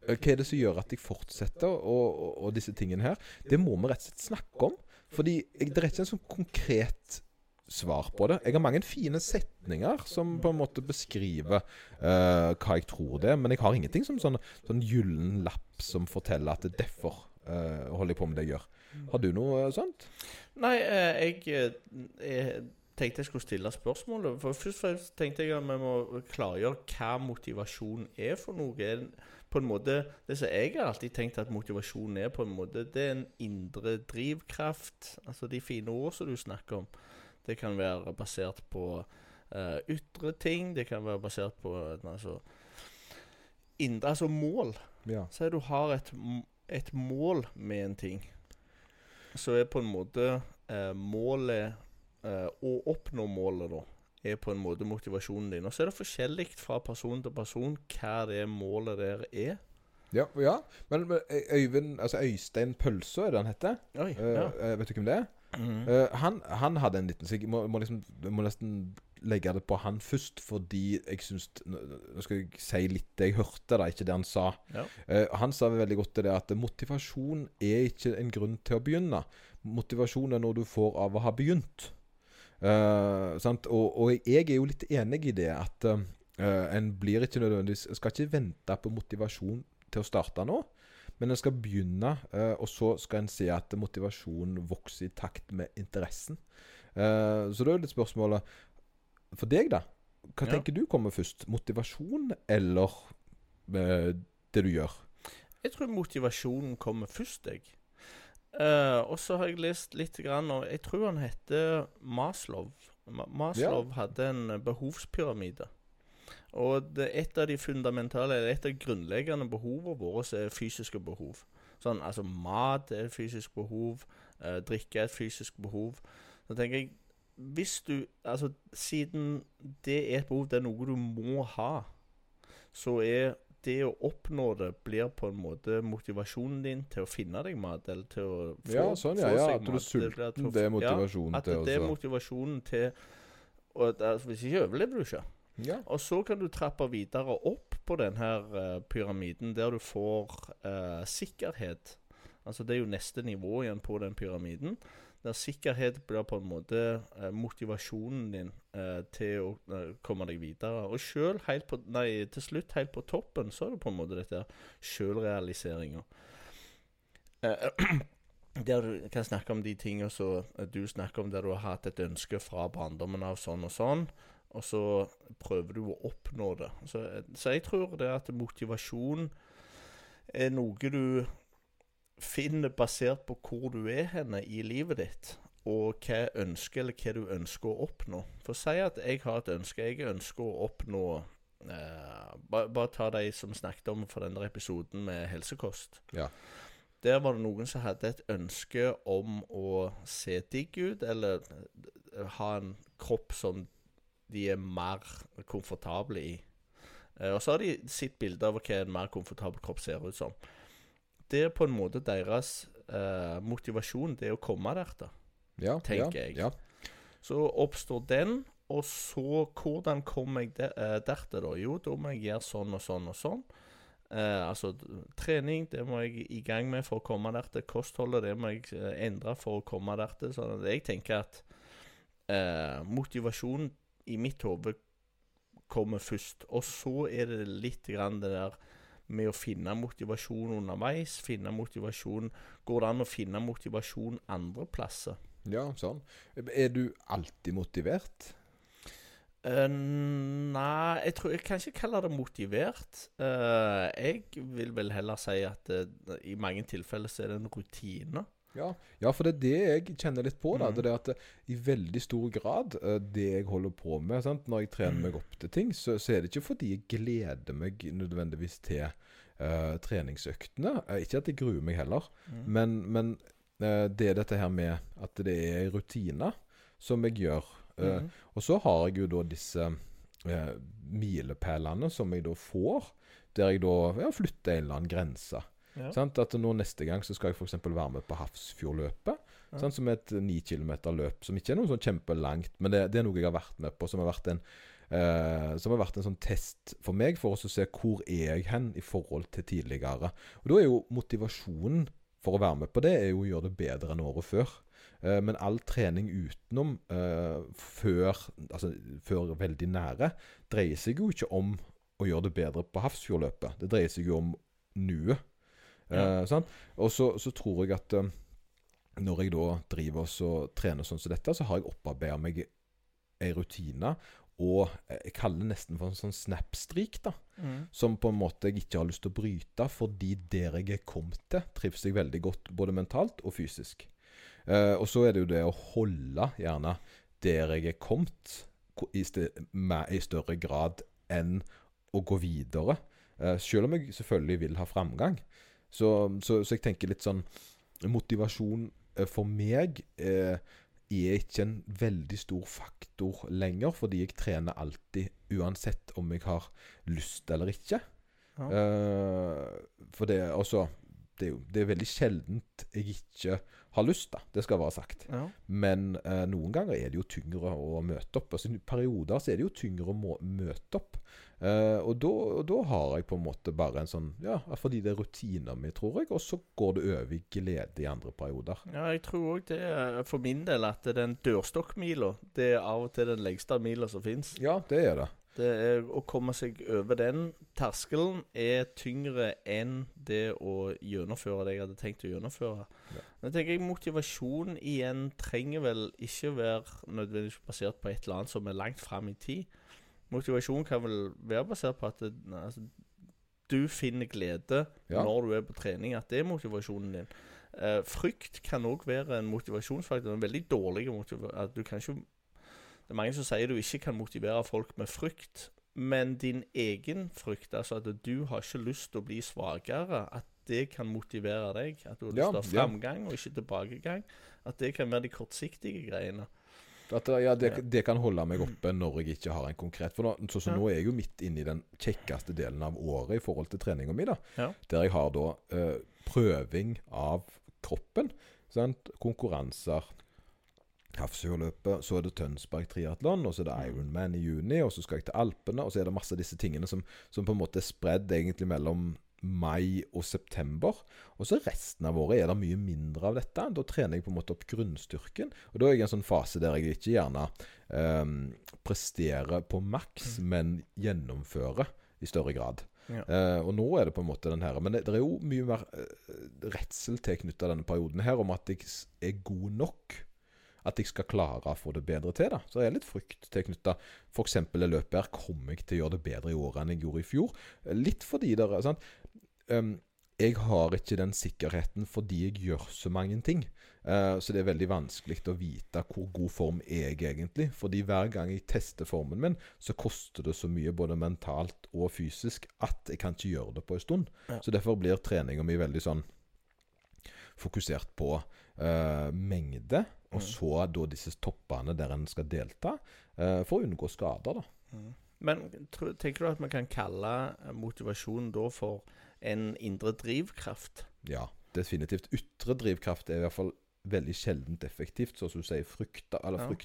[SPEAKER 2] eh, hva er det som gjør at jeg fortsetter, og, og, og disse tingene her? Det må vi rett og slett snakke om. Fordi det er ikke en sånn konkret svar på det. Jeg har mange fine setninger som på en måte beskriver uh, hva jeg tror det er, men jeg har ingenting som sånn, sånn gyllen lapp som forteller at det er derfor uh, holder jeg på med det jeg gjør. Har du noe eh, sånt?
[SPEAKER 3] Nei, jeg, jeg tenkte jeg skulle stille spørsmålet. For Først tenkte jeg at vi må klargjøre hva motivasjon er for noe. På en måte, det som Jeg har alltid tenkt at motivasjon er på en måte Det er en indre drivkraft. Altså de fine ord som du snakker om. Det kan være basert på uh, ytre ting. Det kan være basert på altså, indre, altså mål.
[SPEAKER 2] Ja.
[SPEAKER 3] Si du har et, et mål med en ting, så er på en måte uh, målet uh, Å oppnå målet, da, er på en måte motivasjonen din. Og så er det forskjellig fra person til person hva det målet der er.
[SPEAKER 2] Ja, ja. Men, Øyvind, altså Øystein Pølsa, er det han heter?
[SPEAKER 3] Oi, ja.
[SPEAKER 2] uh, vet du hvem det er? Eh, han, han hadde en liten Så jeg må, må, liksom, må nesten legge det på han først, fordi jeg syns Nå skal jeg si litt det jeg hørte, da, ikke det han sa.
[SPEAKER 3] Ja.
[SPEAKER 2] Uh, han sa veldig godt det at motivasjon er ikke en grunn til å begynne. Motivasjon er noe du får av å ha begynt. Uh, sant? Og, og jeg er jo litt enig i det at en blir ikke nødvendigvis Skal ikke vente på motivasjon til å starte nå. Men en skal begynne, eh, og så skal en se at motivasjonen vokser i takt med interessen. Eh, så da er litt spørsmålet For deg, da? Hva
[SPEAKER 3] Ja.
[SPEAKER 2] tenker du kommer først? Motivasjon eller eh, det du gjør?
[SPEAKER 3] Jeg tror motivasjonen kommer først, jeg. Uh, og så har jeg lest litt, grann, og jeg tror han heter Maslow. Ma Maslow hadde en behovspyramide. Og det, et av de fundamentale, eller et av de grunnleggende behovene våre er fysiske behov. Sånn, altså Mat er et fysisk behov. eh, drikke er et fysisk behov. Så tenker jeg Hvis du Altså, siden det er et behov, det er noe du må ha, så er det å oppnå det blir på en måte motivasjonen din til å finne deg mat, eller til å få,
[SPEAKER 2] Ja, sånn, ja. ja at du er
[SPEAKER 3] sulten, Det blir
[SPEAKER 2] sulten,
[SPEAKER 3] til
[SPEAKER 2] det er
[SPEAKER 3] Ja,
[SPEAKER 2] motivasjonen
[SPEAKER 3] at det er motivasjonen til og altså, Hvis ikke overlever du ikke.
[SPEAKER 2] Ja.
[SPEAKER 3] Og så kan du trappe videre opp på denne pyramiden, der du får uh, sikkerhet. Altså Det er jo neste nivå igjen på den pyramiden. Der sikkerhet blir på en måte uh, motivasjonen din eh, til å eh, komme deg videre. Og selv helt på, nei, til slutt, helt på toppen, så er det på en måte dette sjølrealiseringa. Eh, der du kan snakke om de tingene som du snakker om, der du har hatt et ønske fra barndommen av sånn og sånn og så prøver du å oppnå det. Så, så jeg tror det at motivasjon er noe du finner basert på hvor du er henne i livet ditt, og hva ønsker eller hva du ønsker å oppnå. For si at jeg har et ønske. Jeg ønsker å oppnå eh, Bare bare ta de som snakket om for denne episoden med helsekost.
[SPEAKER 2] Ja.
[SPEAKER 3] Der var det noen som hadde et ønske om å se digg ut, eller eh, ha en kropp som de er mer komfortable i. Eh, og så har de sitt bilde av hva en mer komfortabel kropp ser ut som. Det er på en måte deres eh, motivasjon, det er å komme der. da.
[SPEAKER 2] Ja,
[SPEAKER 3] tenker
[SPEAKER 2] ja,
[SPEAKER 3] jeg.
[SPEAKER 2] Ja.
[SPEAKER 3] Så oppstår den, og så hvordan kommer jeg der, eh, dertil, da? Jo, da må jeg gjøre sånn og sånn og sånn. Eh, altså trening, det må jeg i gang med for å komme dertil. Kostholdet, det må jeg eh, endre for å komme dertil. at jeg tenker at eh, motivasjon i mitt hode kommer først. Og så er det litt grann det der med å finne motivasjon underveis. Finne motivasjon Går det an å finne motivasjon andre plasser?
[SPEAKER 2] ja, sånn. Er du alltid motivert?
[SPEAKER 3] Uh, nei, jeg tror jeg kan ikke kalle det motivert. Uh, jeg vil vel heller si at eh, i mange tilfeller så er det en rutine.
[SPEAKER 2] Ja, ja, for det er det jeg kjenner litt på. da
[SPEAKER 3] mm.
[SPEAKER 2] Det er at eh, I veldig stor grad, eh, det jeg holder på med sant? Når jeg trener meg opp til ting, så, så er det ikke fordi jeg gleder meg nødvendigvis til uh, treningsøktene. Ikke at jeg gruer meg heller,
[SPEAKER 3] Mm.
[SPEAKER 2] men, men uh, det er dette her med at det er en rutine som jeg gjør. Uh,
[SPEAKER 3] mm.
[SPEAKER 2] Og så har jeg jo da disse milepælene som jeg da får, der jeg da ja, flytter en eller annen grense.
[SPEAKER 3] Ja.
[SPEAKER 2] At nå Neste gang så skal jeg f.eks. være med på Hafrsfjordløpet.
[SPEAKER 3] Ja.
[SPEAKER 2] Sant? Som er et ni kilometer løp som ikke er noe sånn kjempelangt, men det, det er noe jeg har vært med på, som har vært en eh, som har vært en sånn test for meg, for å se hvor er jeg hen i forhold til tidligere. Og Da er jo motivasjonen for å være med på det er jo å gjøre det bedre enn året før. Eh, men all trening utenom eh, før, altså, før veldig nære dreier seg jo ikke om å gjøre det bedre på Hafrsfjordløpet. Det dreier seg jo om nuet.
[SPEAKER 3] Ja.
[SPEAKER 2] Eh. Og så, så tror jeg at eh, når jeg da driver og trener sånn som dette, så har jeg opparbeida meg ei rutine. Og eh, jeg kaller det nesten for en sånn snapstreak, da.
[SPEAKER 3] Mm.
[SPEAKER 2] Som på en måte jeg ikke har lyst til å bryte, fordi der jeg er kommet til, trives jeg veldig godt både mentalt og fysisk. Eh, og så er det jo det å holde gjerne der jeg er kommet, i, i større grad enn å gå videre. Eh, selv om jeg selvfølgelig vil ha framgang. Så, så, så jeg tenker litt sånn Motivasjon eh, for meg eh, er ikke en veldig stor faktor lenger, fordi jeg trener alltid, uansett om jeg har lyst eller ikke.
[SPEAKER 3] Ja.
[SPEAKER 2] Eh, for det, også, det, er jo, det er veldig sjeldent jeg ikke har lyst, da. Det skal være sagt.
[SPEAKER 3] Ja.
[SPEAKER 2] Men eh, noen ganger er det jo tyngre å møte opp. Altså, I perioder så er det jo tyngre å møte opp. Eh, og da og da har jeg på en måte bare en sånn Ja, fordi det er rutiner mi, tror jeg. Og så går det over i glede i andre perioder.
[SPEAKER 3] ja, jeg tror òg det er for min del at den dørstokkmila, det er av og til den lengste mila som fins.
[SPEAKER 2] Ja, det er det.
[SPEAKER 3] Det er Å komme seg over den terskelen er tyngre enn det å gjennomføre det jeg hadde tenkt å gjennomføre.
[SPEAKER 2] Ja.
[SPEAKER 3] Men jeg tenker motivasjon igjen trenger vel ikke være nødvendigvis basert på et eller annet som er langt fram i tid. Motivasjon kan vel være basert på at det, altså, du finner glede
[SPEAKER 2] Ja.
[SPEAKER 3] når du er på trening, at det er motivasjonen din. Eh, frykt kan òg være en motivasjonsfaktor. En veldig dårlig motivasjon. Du kan ikke det er mange som sier du ikke kan motivere folk med frykt, men din egen frykt, altså at du har ikke lyst til å bli svakere, at det kan motivere deg. At du har lyst til å ha framgang og ikke tilbakegang. At det kan være de kortsiktige greiene.
[SPEAKER 2] At, ja, det, det kan holde meg oppe når jeg ikke har en konkret For nå, så, så nå er jeg jo midt inne i den kjekkeste delen av året i forhold til treninga mi. da
[SPEAKER 3] Ja.
[SPEAKER 2] Der jeg har da eh, prøving av kroppen. Sant? Konkurranser. Hafrsfjordløpet, så er det Tønsberg triatlon, og så er det
[SPEAKER 3] Mm.
[SPEAKER 2] Ironman i juni, og så skal jeg til Alpene, og så er det masse av disse tingene som, som på en måte er spredd egentlig mellom mai og september. Og så resten av året er det mye mindre av dette. Da trener jeg på en måte opp grunnstyrken. Og da er jeg i en sånn fase der jeg ikke gjerne ehm, presterer på maks, men gjennomfører i større grad.
[SPEAKER 3] Ja.
[SPEAKER 2] Eh, og nå er det på en måte den her Men det, det er jo mye mer eh, redsel tilknytta denne perioden her, om at jeg er god nok. At jeg skal klare å få det bedre til. da Så det er litt frykt tilknytta. F.eks. det løpet her. Kommer jeg til å gjøre det bedre i år enn jeg gjorde i fjor? Litt fordi det er sant? Um, jeg har ikke den sikkerheten fordi jeg gjør så mange ting. Uh, så det er veldig vanskelig å vite hvor god form er jeg egentlig. Fordi hver gang jeg tester formen min, så koster det så mye både mentalt og fysisk at jeg kan ikke gjøre det på en stund.
[SPEAKER 3] Ja.
[SPEAKER 2] Så derfor blir treninga mi veldig sånn fokusert på uh, mengde, og
[SPEAKER 3] Mm.
[SPEAKER 2] så da disse toppene der en skal delta, uh, for å unngå skader. da.
[SPEAKER 3] Men tenker du at vi kan kalle motivasjon da for en indre drivkraft?
[SPEAKER 2] Ja, definitivt. Ytre drivkraft er i hvert fall veldig sjeldent effektivt, sånn som du sier, frykt, eller
[SPEAKER 3] Ja.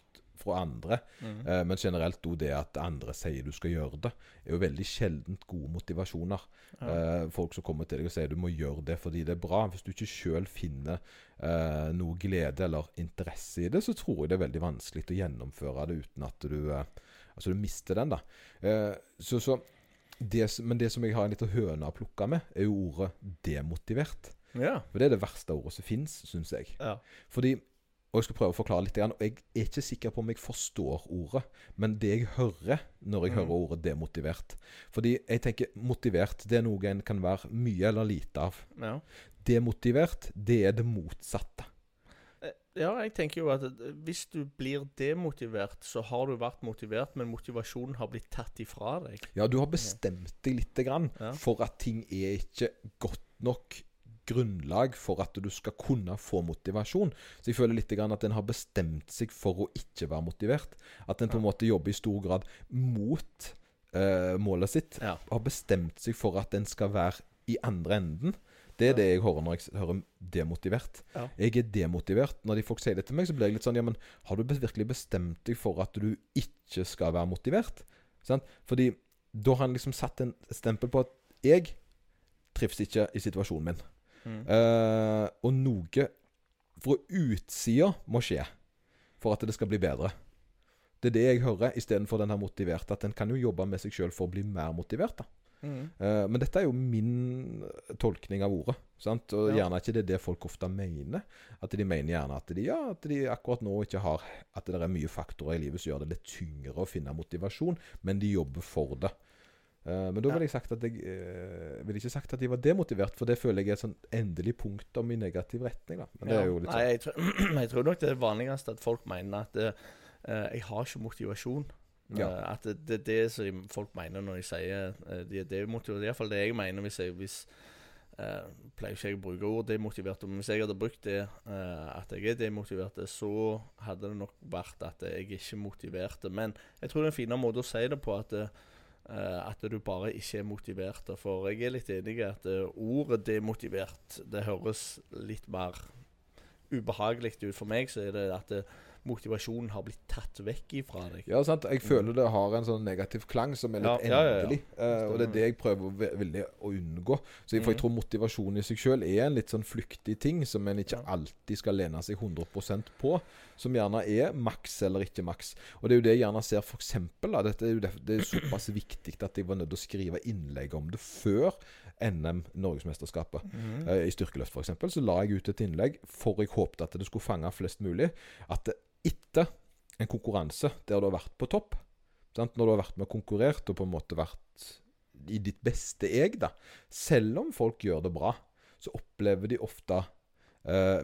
[SPEAKER 2] fra andre.
[SPEAKER 3] Mhm.
[SPEAKER 2] Eh, men generelt òg det at andre sier du skal gjøre det, er jo veldig sjeldent gode motivasjoner.
[SPEAKER 3] Ja.
[SPEAKER 2] Eh, folk som kommer til deg og sier du må gjøre det fordi det er bra. Hvis du ikke sjøl finner eh, noe glede eller interesse i det, så tror jeg det er veldig vanskelig å gjennomføre det uten at du Altså du mister den, da. Så, så det, men det som jeg har en liten høne å plukke med, er jo ordet demotivert.
[SPEAKER 3] ja.
[SPEAKER 2] For det er det verste ordet som fins, syns jeg.
[SPEAKER 3] ja.
[SPEAKER 2] Fordi Og jeg skal prøve å forklare litt. og Jeg er ikke sikker på om jeg forstår ordet, men det jeg hører når jeg
[SPEAKER 3] Mm.
[SPEAKER 2] hører ordet demotivert Fordi jeg tenker motivert, det er noe en kan være mye eller lite av.
[SPEAKER 3] ja.
[SPEAKER 2] Demotivert, det er det motsatte.
[SPEAKER 3] Ja, jeg tenker jo at eh, hvis du blir demotivert, så har du vært motivert, men motivasjonen har blitt tatt ifra deg.
[SPEAKER 2] Ja, du har bestemt deg lite grann
[SPEAKER 3] Ja.
[SPEAKER 2] for at ting er ikke godt nok grunnlag for at du skal kunne få motivasjon. Så jeg føler litt grann at en har bestemt seg for å ikke være motivert. At en på en måte jobber i stor grad mot uh, målet sitt.
[SPEAKER 3] Ja.
[SPEAKER 2] Har bestemt seg for at en skal være i andre enden. Det er det jeg hører når jeg hører demotivert.
[SPEAKER 3] Ja.
[SPEAKER 2] Jeg er demotivert. Når de folk sier det til meg, så blir jeg litt sånn Ja, men har du virkelig bestemt deg for at du ikke skal være motivert? Sant? Fordi da har han liksom satt en stempel på at jeg trives ikke i situasjonen min.
[SPEAKER 3] Mm.
[SPEAKER 2] Uh, og noe fra utsida må skje for at det skal bli bedre. Det er det jeg hører, istedenfor den her motiverte. At en kan jo jobbe med seg sjøl for å bli mer motivert. da.
[SPEAKER 3] Mm.
[SPEAKER 2] Eh, men dette er jo min tolkning av ordet. Sant? Og
[SPEAKER 3] Ja.
[SPEAKER 2] gjerne ikke det er det folk ofte mener. At de mener gjerne at de, ja, at de akkurat nå ikke har At det er mye faktorer i livet som gjør det litt tyngre å finne motivasjon, men de jobber for det. Uh, men da
[SPEAKER 3] Ja.
[SPEAKER 2] ville jeg sagt at jeg uh, ville ikke sagt at de var demotivert, for det føler jeg er et sånn endelig punktum i negativ retning. da. Men det er jo litt
[SPEAKER 3] Nei,
[SPEAKER 2] sånn
[SPEAKER 3] jeg, tror, jeg tror nok det er vanligst at folk mener at eh, jeg har ikke motivasjon.
[SPEAKER 2] Ja.
[SPEAKER 3] Eh, at det det er det som folk mener når de sier uh, de er demotivert. Det er iallfall det jeg mener hvis jeg hvis, uh, Pleier ikke jeg å bruke ord demotivert, men hvis jeg hadde brukt det eh, at jeg er demotivert, så hadde det nok vært at jeg ikke motiverte. Men jeg tror det er en finere måte å si det på at, at du bare ikke er motivert. For jeg er litt enig i at ordet demotivert Det høres litt mer ubehagelig ut. For meg så er det at motivasjonen har blitt tatt vekk ifra deg.
[SPEAKER 2] Ja, sant. Jeg føler det har en sånn negativ klang som er litt
[SPEAKER 3] Ja, ja, ja, ja.
[SPEAKER 2] endelig. Eh, og det er det jeg prøver veldig å unngå. Så jeg, for jeg
[SPEAKER 3] Mhm.
[SPEAKER 2] tror motivasjon i seg sjøl er en litt sånn flyktig ting som en ikke alltid skal lene seg 100% på. Som gjerne er maks eller ikke maks. Og det er jo det jeg gjerne ser for eksempel, da. Dette er jo det, det er såpass viktig at jeg var nødt til å skrive innlegg om det før NM, Norgesmesterskapet. Mm. I styrkeløft f.eks. så la jeg ut et innlegg for jeg håpte at det skulle fange flest mulig. At det etter en konkurranse der du har vært på topp, sant? når du har vært med og konkurrert og på en måte vært i ditt beste jeg, da Selv om folk gjør det bra, så opplever de ofte eh,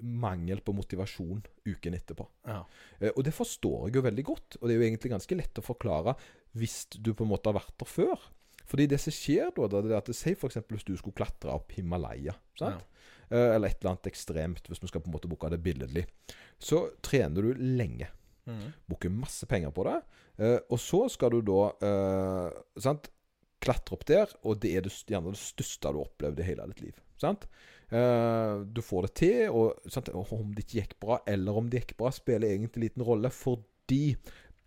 [SPEAKER 2] mangel på motivasjon uken etterpå.
[SPEAKER 3] Ja.
[SPEAKER 2] Eh, og det forstår jeg jo veldig godt, og det er jo egentlig ganske lett å forklare hvis du på en måte har vært der før. Fordi det som skjer da, det er at Si f.eks. hvis du skulle klatre opp Himalaya. Sant? Eh, eller et eller annet ekstremt, hvis vi skal på en måte bruke det billedlig. Så trener du lenge.
[SPEAKER 3] Mm.
[SPEAKER 2] Bruker masse penger på det. Eh, og så skal du da eh, sant? klatre opp der, og det er det, gjerne det største du har opplevd i hele ditt liv. Sant? Eh, du får det til, og sant? om det ikke gikk bra, eller om det gikk bra, spiller egentlig liten rolle, fordi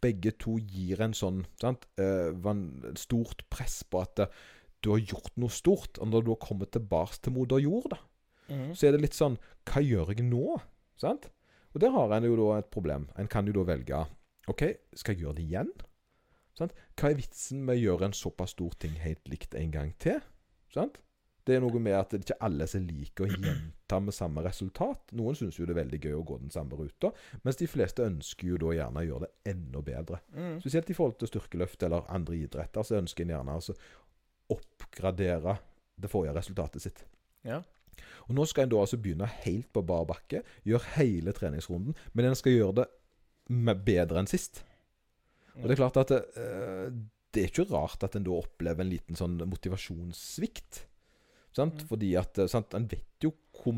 [SPEAKER 2] begge to gir en sånn sant? Eh, van- stort press på at eh, du har gjort noe stort. Og når du har kommet tilbake til moder jord, da,
[SPEAKER 3] Mhm.
[SPEAKER 2] så er det litt sånn Hva gjør jeg nå? Sant? Og der har en jo da et problem. En kan jo da velge OK, skal jeg gjøre det igjen? Sant? Hva er vitsen med å gjøre en såpass stor ting helt likt en gang til? Sant? Det er noe med at det ikke alle som liker å gjenta med samme resultat. Noen syns jo det er veldig gøy å gå den samme ruta, mens de fleste ønsker jo da gjerne å gjøre det enda bedre.
[SPEAKER 3] Mm.
[SPEAKER 2] Spesielt i forhold til styrkeløft eller andre idretter, så ønsker en gjerne altså oppgradere det forrige resultatet sitt.
[SPEAKER 3] Ja.
[SPEAKER 2] Og Nå skal en da altså begynne helt på bar bakke, gjøre hele treningsrunden, men en skal gjøre det bedre enn sist. Og det er klart at det, eh, det er ikke rart at en da opplever en liten sånn motivasjonssvikt. Sant?
[SPEAKER 3] Mm.
[SPEAKER 2] Fordi at eh, sant? En vet jo hvor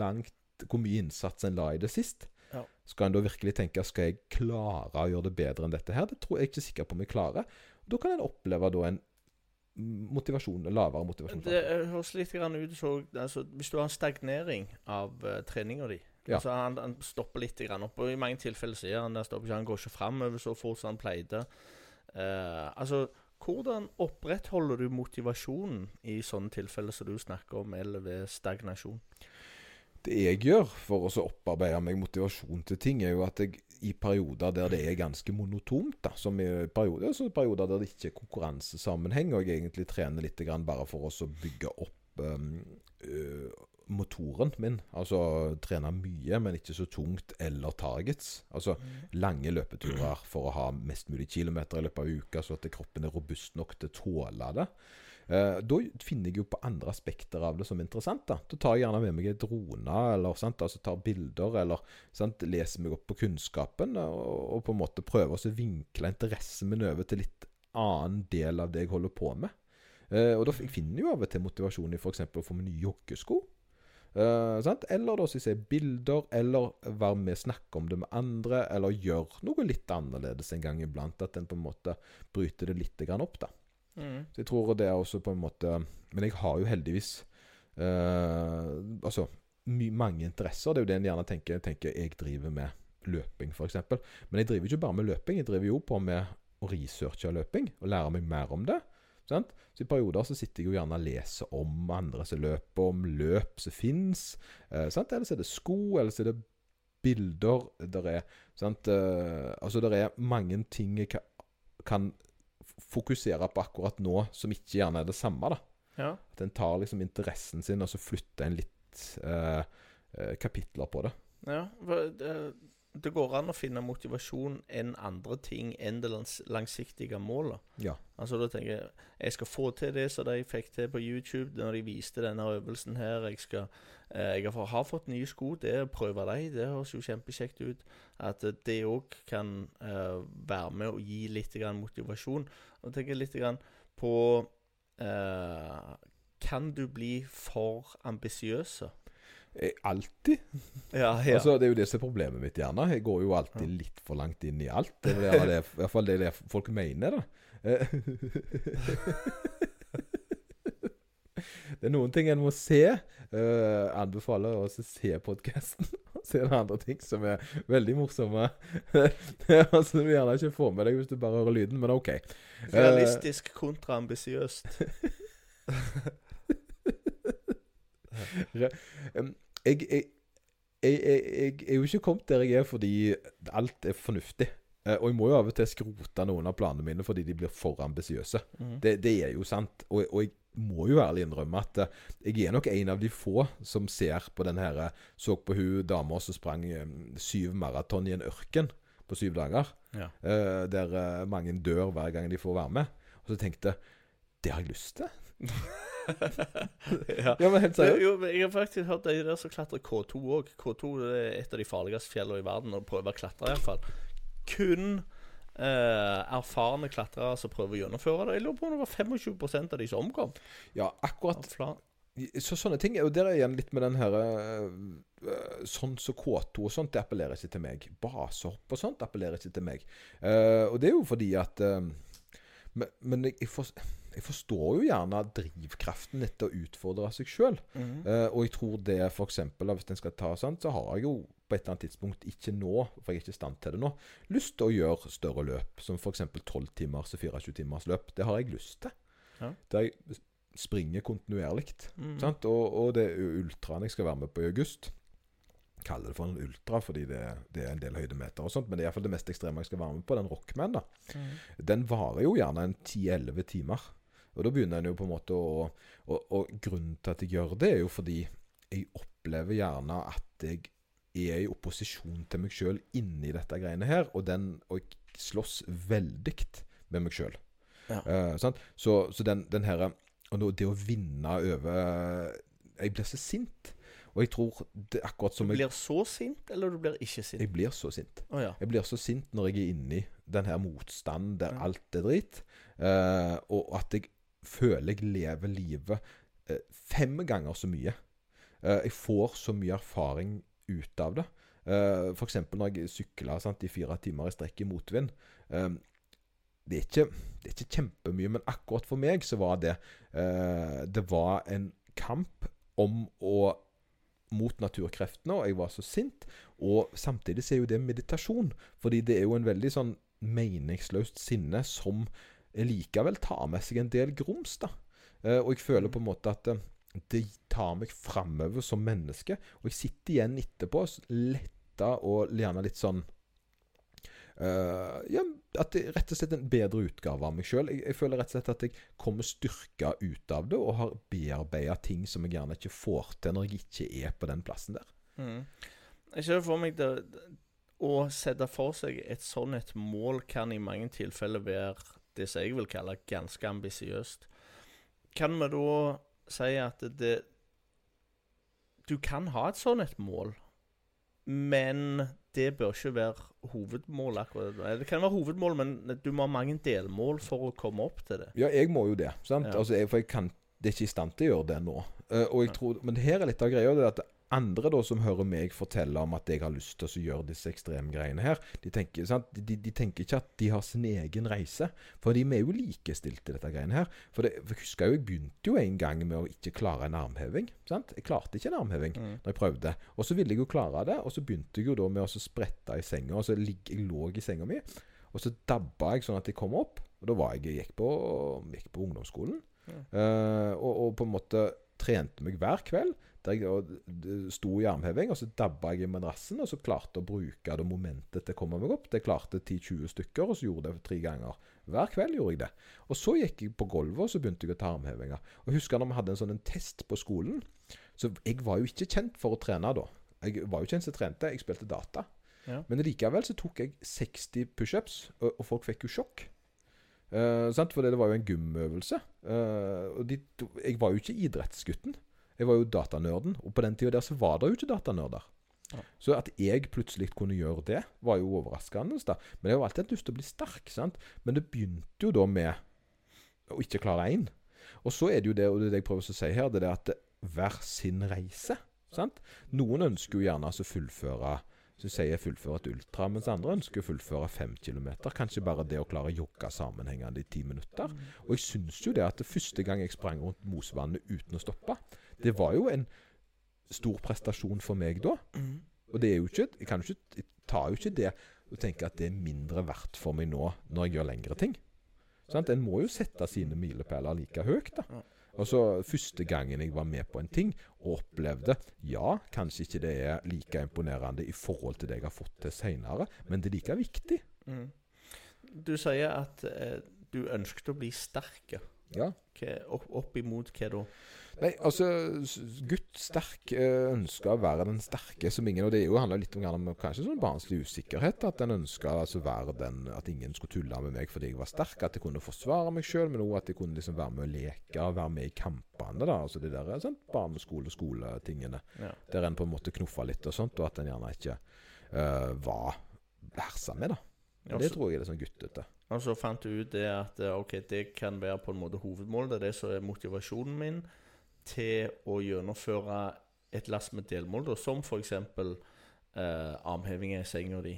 [SPEAKER 2] langt hvor mye innsats en la i det sist.
[SPEAKER 3] Ja.
[SPEAKER 2] Skal en da virkelig tenke skal jeg klare å gjøre det bedre enn dette her? Det tror jeg ikke sikker på om jeg klarer. Da kan en oppleve da en motivasjon, lavere motivasjon.
[SPEAKER 3] Det eh, høres litt ut så, altså, Hvis du har en stagnering av uh, treninga di
[SPEAKER 2] Ja.
[SPEAKER 3] altså, han, han stopper litt grann opp, og i mange tilfeller sier han det stopper ikke, han går ikke framover så fort som han pleide. Uh, altså, hvordan opprettholder du motivasjonen i sånne tilfeller som du snakker om, eller ved stagnasjon?
[SPEAKER 2] Det jeg gjør for å opparbeide meg motivasjon til ting, er jo at jeg i perioder der det er ganske monotont, da, som i perioder, så perioder der det ikke er konkurransesammenheng, og jeg egentlig trener litt grann bare for å bygge opp um, uh, motoren min. Altså trene mye, men ikke så tungt, eller targets. Altså lange løpeturer for å ha mest mulig kilometer i løpet av uka, så at kroppen er robust nok til å tåle det. Eh, da finner jeg jo på andre aspekter av det som er interessant. Da Da tar jeg gjerne med meg en drone, eller sant? Altså tar bilder, eller sant? leser meg opp på kunnskapen, og, og på en måte prøver å vinkle interessen min over til litt annen del av det jeg holder på med. Eh, og da finner jeg jo av og til motivasjon i f.eks. å få meg nye joggesko. Uh? Eller da så jeg ser bilder, eller være med snakke om det med andre, eller gjøre noe litt annerledes en gang iblant. At en på en måte bryter det litt opp, da.
[SPEAKER 3] Mm.
[SPEAKER 2] Så jeg tror det er også på en måte Men jeg har jo heldigvis eh, Altså mange interesser. Det er jo det en gjerne tenker. tenker Jeg driver med løping, f.eks. Men jeg driver ikke bare med løping. Jeg driver jo på med å researche løping og lære meg mer om det. Sant? Så I perioder så sitter jeg jo gjerne og leser om andre som løper, om løp som fins. Eh, sant? eller så er det sko, eller så er det bilder. Der er, sant? Eh, altså, det er mange ting jeg kan fokusere på akkurat nå, som ikke gjerne er det samme. da.
[SPEAKER 3] Ja.
[SPEAKER 2] At en tar liksom interessen sin, og så flytter en litt eh, eh, kapitler på det.
[SPEAKER 3] ja. for Det, det går an å finne motivasjon enn andre ting enn det langs, langsiktige målet.
[SPEAKER 2] Ja.
[SPEAKER 3] Altså da tenker jeg jeg skal få til det som de fikk til på YouTube når de viste denne øvelsen her. Jeg skal eh, Jeg har, har fått nye sko. Det å prøve dem, det høres jo kjempekjekt ut. At det òg kan eh, være med å gi litt grann motivasjon. Og tenker litt grann på eh, Kan du bli for ambisiøse?
[SPEAKER 2] Eh, Alltid.
[SPEAKER 3] Ja, ja.
[SPEAKER 2] Altså, det er jo det som er problemet mitt, gjerne. Jeg går jo alltid litt for langt inn i alt. Det er det, i hvert fall det er det folk mener, da. Eh, Det er noen ting en må se. Uh, anbefaler å se podkasten. Se det andre ting som er veldig morsomme. altså, du gjerne ikke får med deg hvis du bare hører lyden, men OK.
[SPEAKER 3] Realistisk kontra ambisiøst.
[SPEAKER 2] Jeg, jeg, jeg, er jo ikke kommet der jeg er fordi alt er fornuftig. Eh, og jeg må jo av og til skrote noen av planene mine fordi de blir for ambisiøse.
[SPEAKER 3] Mm.
[SPEAKER 2] Det, det er jo sant. Og, og jeg må jo ærlig innrømme at eh, jeg er nok en av de få som ser på den her eh, Så på hun dama som sprang syv maraton i en ørken på syv dager.
[SPEAKER 3] Ja.
[SPEAKER 2] der mange dør hver gang de får være med. Og så tenkte jeg det har jeg lyst til.
[SPEAKER 3] ja.
[SPEAKER 2] Ja, men helt seriøst.
[SPEAKER 3] jo, men jeg har faktisk hørt de der som klatrer K2 òg. K2 er et av de farligste fjellene i verden å prøve å klatre, iallfall. Kun eh, erfarne klatrere som prøver å gjennomføre det. Jeg lurer på om det var 25% av de som omkom.
[SPEAKER 2] Ja, akkurat Så sånne ting Og der er igjen litt med den her øh, øh, Sånn som K2 og sånt, det appellerer ikke til meg. Basehopp og sånt appellerer ikke til meg. Uh, og det er jo fordi at uh, Men, men jeg, jeg, for, jeg forstår jo gjerne drivkraften etter å utfordre seg sjøl.
[SPEAKER 3] Mm.
[SPEAKER 2] Uh, og jeg tror det f.eks. hvis en skal ta sånn, så har jeg jo på et eller annet tidspunkt, ikke nå, for jeg er ikke i stand til det nå, lyst til å gjøre større løp. Som f.eks. 12 timers og 24 timers løp. Det har jeg lyst til.
[SPEAKER 3] Ja.
[SPEAKER 2] Der jeg springer kontinuerlig.
[SPEAKER 3] Mm.
[SPEAKER 2] Sant? Og, og det er ultraen jeg skal være med på i august. Kaller det for en ultra fordi det, det er en del høydemeter og sånt, men det er iallfall det mest ekstreme jeg skal være med på. Den Rockman, da.
[SPEAKER 3] Mm.
[SPEAKER 2] Den varer jo gjerne en 10-11 timer. Og da begynner en jo på en måte å og, og grunnen til at jeg gjør det, er jo fordi jeg opplever gjerne at jeg er i opposisjon til meg sjøl inni dette greiene her, og, den, og jeg slåss veldig med meg sjøl.
[SPEAKER 3] Ja.
[SPEAKER 2] sant? Så, så den, den her Og nå, det å vinne over Jeg blir så sint. Og jeg tror det er akkurat
[SPEAKER 3] Du
[SPEAKER 2] som jeg
[SPEAKER 3] blir så sint, eller du blir ikke sint?
[SPEAKER 2] Jeg blir så sint.
[SPEAKER 3] Oh, ja.
[SPEAKER 2] Jeg blir så sint når jeg er inni den her motstanden der
[SPEAKER 3] Ja.
[SPEAKER 2] alt er dritt, eh, og at jeg føler jeg lever livet eh, fem ganger så mye. Eh, jeg får så mye erfaring ut av det. Eh, F.eks. når jeg sykla i fire timer i strekk i motvind. Eh, det, er ikke, det er ikke kjempemye, men akkurat for meg så var det eh, Det var en kamp om å mot naturkreftene, og jeg var så sint. Og samtidig så er jo det meditasjon, fordi det er jo en veldig sånn meningsløst sinne som likevel tar med seg en del grums, da. Eh, og jeg føler på en måte at eh, det tar meg framover som menneske. Og jeg sitter igjen etterpå letta og gjerne litt sånn uh, Ja, at det rett og slett en bedre utgave av meg sjøl. Jeg, jeg, føler rett og slett at jeg kommer styrka ut av det, og har bearbeida ting som jeg gjerne ikke får til når jeg ikke er på den plassen der.
[SPEAKER 3] Mm. Jeg ser for meg det, å sette for seg et sånt et mål kan i mange tilfeller være det som jeg vil kalle ganske ambisiøst. Kan vi da si at det Du kan ha et sånn et mål, men det bør ikke være hovedmål. akkurat Det kan være hovedmål, men du må ha mange delmål for å komme opp til det.
[SPEAKER 2] Ja, jeg må jo det. sant? Ja. Altså, jeg, for jeg kan, det er ikke i stand til å gjøre det nå. Uh, og jeg tror, Men her er litt av greia. det at andre da som hører meg fortelle om at jeg har lyst til å gjøre disse ekstremgreiene her, de tenker, de, de tenker, ikke at de har sin egen reise. For de er jo likestilte, dette greiene her. For, det, for husker jeg, jeg begynte jo en gang med å ikke klare en armheving. Sant? Jeg klarte ikke en armheving mm. når jeg prøvde. Og så ville jeg jo klare det, og så begynte jeg jo da med å sprette i senga. Og så ligge, jeg lå i senga mi, og så dabba jeg sånn at jeg kom opp. Og da var jeg, jeg gikk, på, gikk på ungdomsskolen. Mm. Uh, og, og på en måte trente meg hver kveld. Der jeg sto i armheving, og så dabba jeg i madrassen, og så klarte å bruke det momentet til å komme meg opp. Det klarte 10-20 stykker, og så gjorde jeg det tre ganger. Hver kveld gjorde jeg det. Og så gikk jeg på gulvet, og så begynte jeg å ta armhevinger. Og husker når vi hadde en sånn en test på skolen. Så jeg var jo ikke kjent for å trene da. Jeg var jo ikke en som trente, jeg spilte data. Ja. Men likevel så tok jeg 60 pushups, og, og folk fikk jo sjokk. Uh, for det var jo en gymøvelse. Uh, og de, jeg var jo ikke idrettsgutten. Jeg var jo datanerden, og på den tida der så var det jo ikke datanerder. Ja. Så at jeg plutselig kunne gjøre det, var jo overraskende. da. Men jeg har alltid hatt lyst til å bli sterk. sant? Men det begynte jo da med å ikke klare én. Og så er det jo det, og det, det jeg prøver å si her, det er at hver sin reise. sant? Noen ønsker jo gjerne å fullføre så sier jeg fullføre et ultra, mens andre ønsker å fullføre fem kilometer. Kanskje bare det å klare å jogge sammenhengende i ti minutter. Og jeg syns jo det at det første gang jeg sprang rundt Mosvannet uten å stoppe, det var jo en stor prestasjon for meg da. Mm. Og det er jo ikke Jeg, kan jo ikke, jeg tar jo ikke det og tenker at det er mindre verdt for meg nå når jeg gjør lengre ting. Sånn? En må jo sette sine milepæler like høyt, da. Og så Første gangen jeg var med på en ting og opplevde Ja, kanskje ikke det er like imponerende i forhold til det jeg har fått til seinere, men det er like viktig. Mm.
[SPEAKER 3] Du sier at eh, du ønsket å bli sterk.
[SPEAKER 2] Ja.
[SPEAKER 3] opp, opp imot hva da?
[SPEAKER 2] Nei, altså Gutt sterk eh, ønsker å være den sterke som ingen Og det jo handler litt om, om kanskje sånn barnslig usikkerhet. At en ønska altså være den At ingen skulle tulle med meg fordi jeg var sterk. At jeg kunne forsvare meg sjøl, men òg at jeg kunne liksom være med å leke og være med i kampene. da, altså de der sånn, barneskole-skoletingene. Ja. Der en på en måte knuffa litt og sånt, og at en gjerne ikke uh, var hersa med. da. Ja, det tror jeg er sånn guttete.
[SPEAKER 3] Og så fant du ut det at ok, det kan være på en måte hovedmålet. Det er det som er motivasjonen min til å gjennomføre et lass med delmål, da, som f.eks. Eh, armheving i senga di.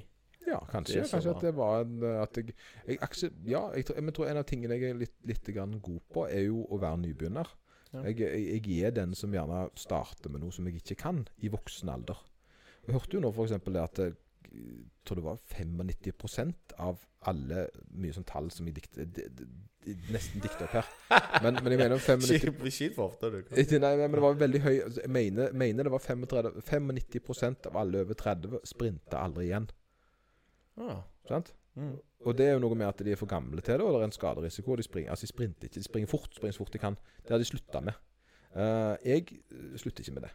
[SPEAKER 2] Ja, kanskje. Det kanskje at det var en, at jeg, jeg, Ja, jeg, jeg, tror en av tingene jeg er litt, litt god på, er jo å være nybegynner. Ja. Jeg, jeg, er den som gjerne starter med noe som jeg ikke kan, i voksen alder. Jeg hørte jo nå f.eks. det at jeg tror det var 95% av alle mye sånn tall som jeg dikter nesten dikter opp her. Men, men, jeg mener 95
[SPEAKER 3] Skit for ofte, du.
[SPEAKER 2] Nei, men det var veldig høy altså, Jeg mener, mener det var 35, 95% av alle over 30 sprinter aldri igjen.
[SPEAKER 3] Ah.
[SPEAKER 2] Sant? Mm. Og det er jo noe med at de er for gamle til det, og det er en skaderisiko. De springer, altså de sprinter ikke. De springer fort, springer så fort de kan. Det har de slutta med. Uh, jeg slutter ikke med det.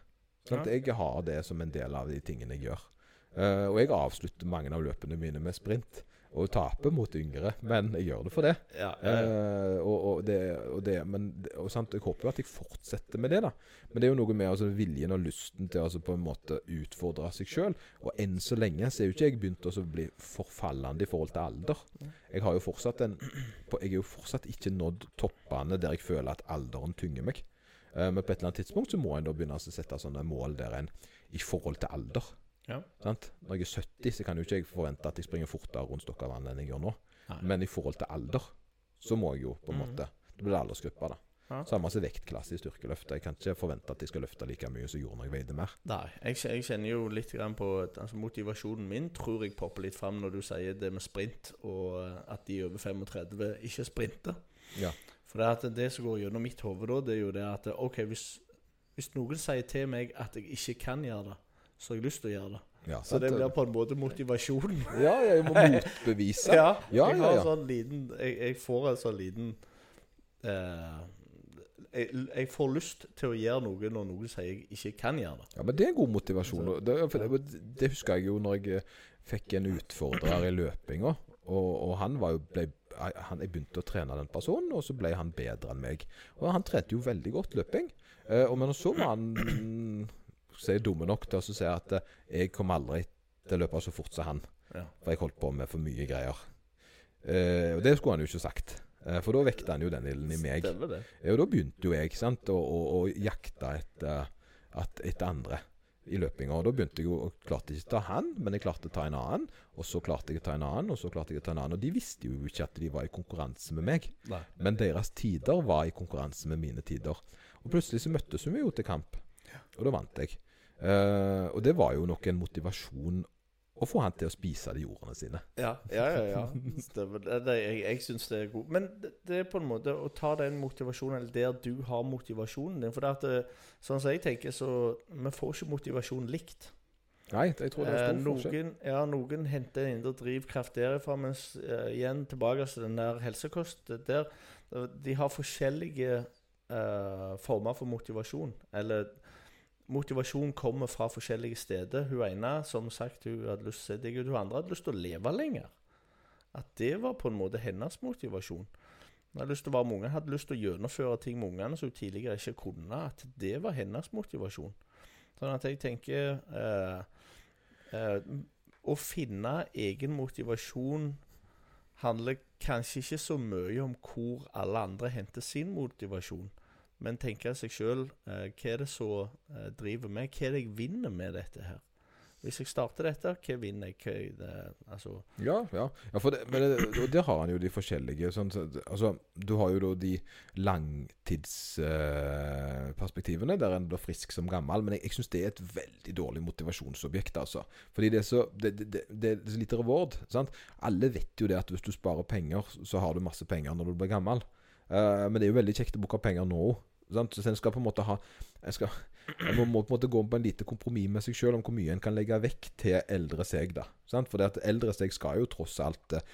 [SPEAKER 2] Ja. Jeg har det som en del av de tingene jeg gjør. Uh, og jeg avslutter mange av løpene mine med sprint og taper mot yngre, men jeg gjør det for det.
[SPEAKER 3] Ja, ja, ja.
[SPEAKER 2] Uh, og, og, det, og, det, men, og sant, Jeg håper jo at jeg fortsetter med det. da Men det er jo noe med altså, viljen og lysten til å altså, på en måte utfordre seg sjøl. Og enn så lenge så er jo ikke jeg begynt å bli forfallende i forhold til alder. Jeg har jo fortsatt en Jeg er jo fortsatt ikke nådd toppene der jeg føler at alderen tynger meg. Uh, men på et eller annet tidspunkt så må en da begynne å sette sånne mål der en i forhold til alder
[SPEAKER 3] Ja.
[SPEAKER 2] Når jeg er 70, så kan jo ikke jeg forvente at jeg springer fortere rundt Stokkavann enn jeg gjør nå.
[SPEAKER 3] Nei.
[SPEAKER 2] Men i forhold til alder, så må jeg jo på en
[SPEAKER 3] Mhm.
[SPEAKER 2] måte Da blir det aldersgruppa, da.
[SPEAKER 3] Ja.
[SPEAKER 2] Samme som vektklasse i styrkeløft. Jeg kan ikke forvente at jeg skal løfte like mye som jeg gjorde når jeg veide mer.
[SPEAKER 3] Nei, jeg, jeg kjenner jo litt grann på altså, Motivasjonen min tror jeg popper litt fram når du sier det med sprint, og eh, at de over 35 ikke sprinter.
[SPEAKER 2] Ja.
[SPEAKER 3] For det, at det som går gjennom mitt hode da, det er jo det at OK, hvis, hvis noen sier til meg at jeg ikke kan gjøre det, så har jeg lyst til å gjøre det.
[SPEAKER 2] Ja,
[SPEAKER 3] Så det blir på en måte motivasjon.
[SPEAKER 2] ja, jeg må motbevise.
[SPEAKER 3] Ja,
[SPEAKER 2] Ja,
[SPEAKER 3] jeg
[SPEAKER 2] ja,
[SPEAKER 3] har
[SPEAKER 2] ja.
[SPEAKER 3] sånn liten Jeg, jeg får en sånn liten eh, jeg, jeg får lyst til å gjøre noe når noen sier jeg ikke kan gjøre det.
[SPEAKER 2] Ja, men det er god motivasjon. Det, det, det husker jeg jo når jeg eh, fikk en utfordrer i løpinga. Og, og han var jo ble, han, Jeg begynte å trene den personen, og så ble han bedre enn meg. Og han trente jo veldig godt løping. Eh, og men så var han så er jeg dumme nok til å si at eh, jeg kommer aldri til å løpe så fort som han.
[SPEAKER 3] Ja.
[SPEAKER 2] For jeg holdt på med for mye greier. Eh, og det skulle han jo ikke sagt. Eh, for da vekte han jo den ilden i meg. Ja, og da begynte jo jeg sant, å, å, å jakte etter, et, etter andre i løpinga. Og da begynte jeg jo og klarte ikke å ta han, men jeg klarte å ta en annen. Og så klarte jeg å ta en annen, og så klarte jeg å ta en annen. Og de visste jo ikke at de var i konkurranse med meg.
[SPEAKER 3] Nei.
[SPEAKER 2] Men deres tider var i konkurranse med mine tider. Og plutselig så møttes vi jo til kamp, og da vant jeg. Eh, og det var jo nok en motivasjon å få han til å spise de ordene sine.
[SPEAKER 3] Ja, ja, ja. ja. Det, jeg jeg syns det er god. Men det, det er på en måte å ta den motivasjonen eller der du har motivasjonen din. For det at det, sånn som jeg tenker, så Vi får ikke motivasjon likt.
[SPEAKER 2] Nei, jeg tror det er
[SPEAKER 3] Eh,
[SPEAKER 2] stor forskjell.
[SPEAKER 3] noen, ja, noen henter en indre drivkraft derifra, mens eh, igjen tilbake til den der helsekost der, De har forskjellige eh, former for motivasjon. Eller motivasjon kommer fra forskjellige steder. Hun ene som sagt, hun hadde lyst til å se deg ut, hun andre hadde lyst til å leve lenger. At det var på en måte hennes motivasjon. Hun hadde lyst til å være med ungene, hadde lyst til å gjennomføre ting med ungene som hun tidligere ikke kunne. At det var hennes motivasjon. Sånn at jeg tenker eh, eh, Å finne egen motivasjon handler kanskje ikke så mye om hvor alle andre henter sin motivasjon, men tenke seg sjøl eh, hva er det som eh, driver meg? Hva er det jeg vinner med dette her? Hvis jeg starter dette, hva vinner jeg? Hva det, altså,
[SPEAKER 2] Ja, ja. ja det, men det, og der har han jo de forskjellige sånn, så- Altså, du har jo da de langtidsperspektivene, der en blir frisk som gammel. Men jeg, jeg syns det er et veldig dårlig motivasjonsobjekt, altså. Fordi det er så Det, det, er så lite reward. Sant? Alle vet jo det at hvis du sparer penger, så har du masse penger når du blir gammel. Uh, men det er jo veldig kjekt å bruke penger nå. Sant? Så en skal på en måte ha En skal en må, på en måte gå på en lite kompromiss med seg sjøl om hvor mye en kan legge vekk til eldre seg. da sant? For det at eldre seg skal jo tross alt eh,